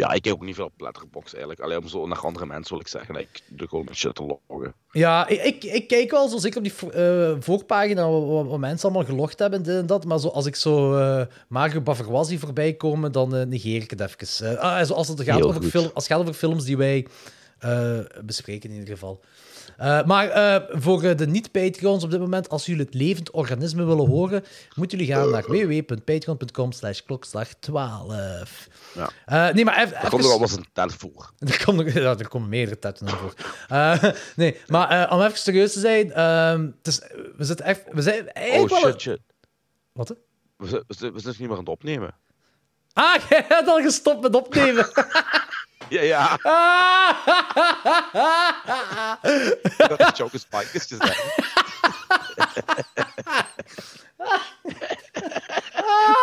Ja, ik kijk ook niet veel op letterbox eigenlijk. Alleen om zo naar andere mensen wil ik zeggen. Ik doe gewoon met shit te loggen. Ja, ik, ik, ik kijk wel zo zeker op die eh, voorpagina wat, mensen allemaal gelogd hebben, dit en dat. Maar zo, als ik zo eh Mario Bavaroisi voorbij komen, dan eh, negeer ik het even. Ah, zo als, het gaat Heel over film, als het gaat over films die wij eh, bespreken in ieder geval. Eh, maar eh, voor de niet-Patreons op dit moment, als jullie het levend organisme willen horen, moeten jullie gaan naar www.patreon.com slash klokslag12. Ja. Eh, nee, maar even... Daar komt er al eens een tent voor. Er komen, ja, er komen meerdere tetten aan voor. Nee, maar om even serieus te zijn, ehm, het is, we zitten echt... We zijn Oh eigenlijk shit, shit. Wat? hè? We zijn, we zijn, we zijn niet meer aan het opnemen. Ah, jij hebt al gestopt met opnemen. Ja, ja. Ah! Ik had de Chokers Bikers gezegd.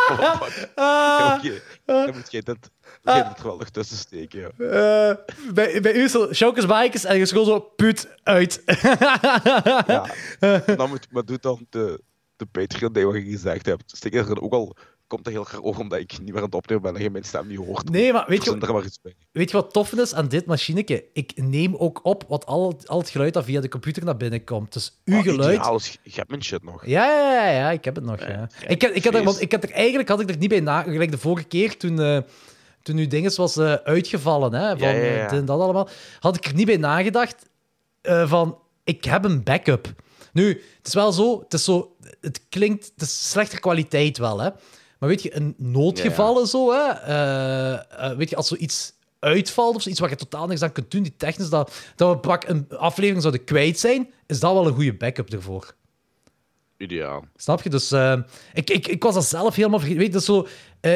Oh, fuck. Ja, Oké, dan moet jij dit, moet jij er nog tussen steken. Ja. Eh, bij, bij u is zo Showcase Bikers en je gewoon zo put uit. Ja. Dan moet, maar doe dan de, de Patreon die wat je gezegd hebt. Steek er ook al komt er heel graag over omdat ik niet meer aan het opnemen ben en je mijn stem niet hoort. Nee, maar weet je- Verzin er maar. Weet je wat tof is aan dit machineke? Ik neem ook op wat al, al het geluid dat via de computer naar binnen komt. Dus uw Oh, geluid... is- je hebt mijn shit nog. Ja, ja, ja, ja, ik heb het nog. Ja. Ik, ik, had er, want ik had er eigenlijk had ik er niet bij na. Gelijk de vorige keer toen, eh toen uw dinges was eh, uitgevallen, hè, van Ja, eh, dit en dat allemaal, had ik er niet bij nagedacht van ik heb een backup. Nu, het is wel zo, het is zo, het klinkt, het is slechte kwaliteit wel, hè. Maar weet je, een noodgevallen zo, hè, eh, eh, weet je, als zoiets uitvalt of zoiets waar je totaal niks aan kunt doen, die technisch, dat, dat we pak een aflevering zouden kwijt zijn, is dat wel een goede backup ervoor. Ideaal. Snap je? Dus eh, ik, ik, ik was dat zelf helemaal vergeten. Weet je, zo,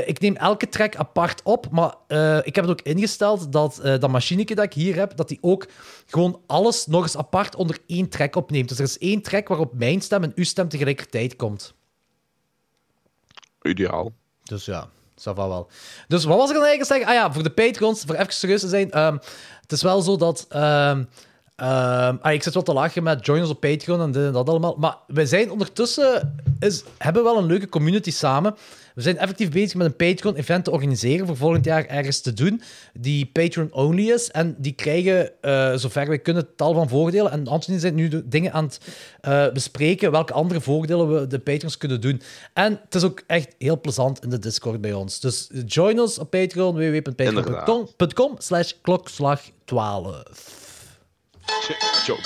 ik neem elke track apart op, maar ik heb het ook ingesteld dat dat machineke dat ik hier heb, dat die ook gewoon alles nog eens apart onder één track opneemt. Dus er is één track waarop mijn stem en uw stem tegelijkertijd komt. Ideaal. Dus ja, dat va wel. Dus wat was ik dan eigenlijk zeggen? Ah ja, voor de Patreons, voor even serieus te zijn. ehm, het is wel zo dat... ehm, ehm, ah, ik zit wel te lachen met join op Patreon en dit en dat allemaal. Maar wij zijn ondertussen... Is, hebben wel een leuke community samen. We zijn effectief bezig met een Patreon-event te organiseren voor volgend jaar ergens te doen. Die Patreon-only is. En die krijgen, eh, zover wij kunnen, tal van voordelen. En Anthony zijn nu dingen aan het eh, bespreken welke andere voordelen we de Patreons kunnen doen. En het is ook echt heel plezant in de Discord bij ons. Dus join ons op Patreon, www.patreon.com slash klokslag 12. Joke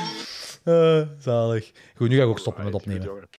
Eh, zalig. Goed, nu ga ik ook stoppen met opnemen.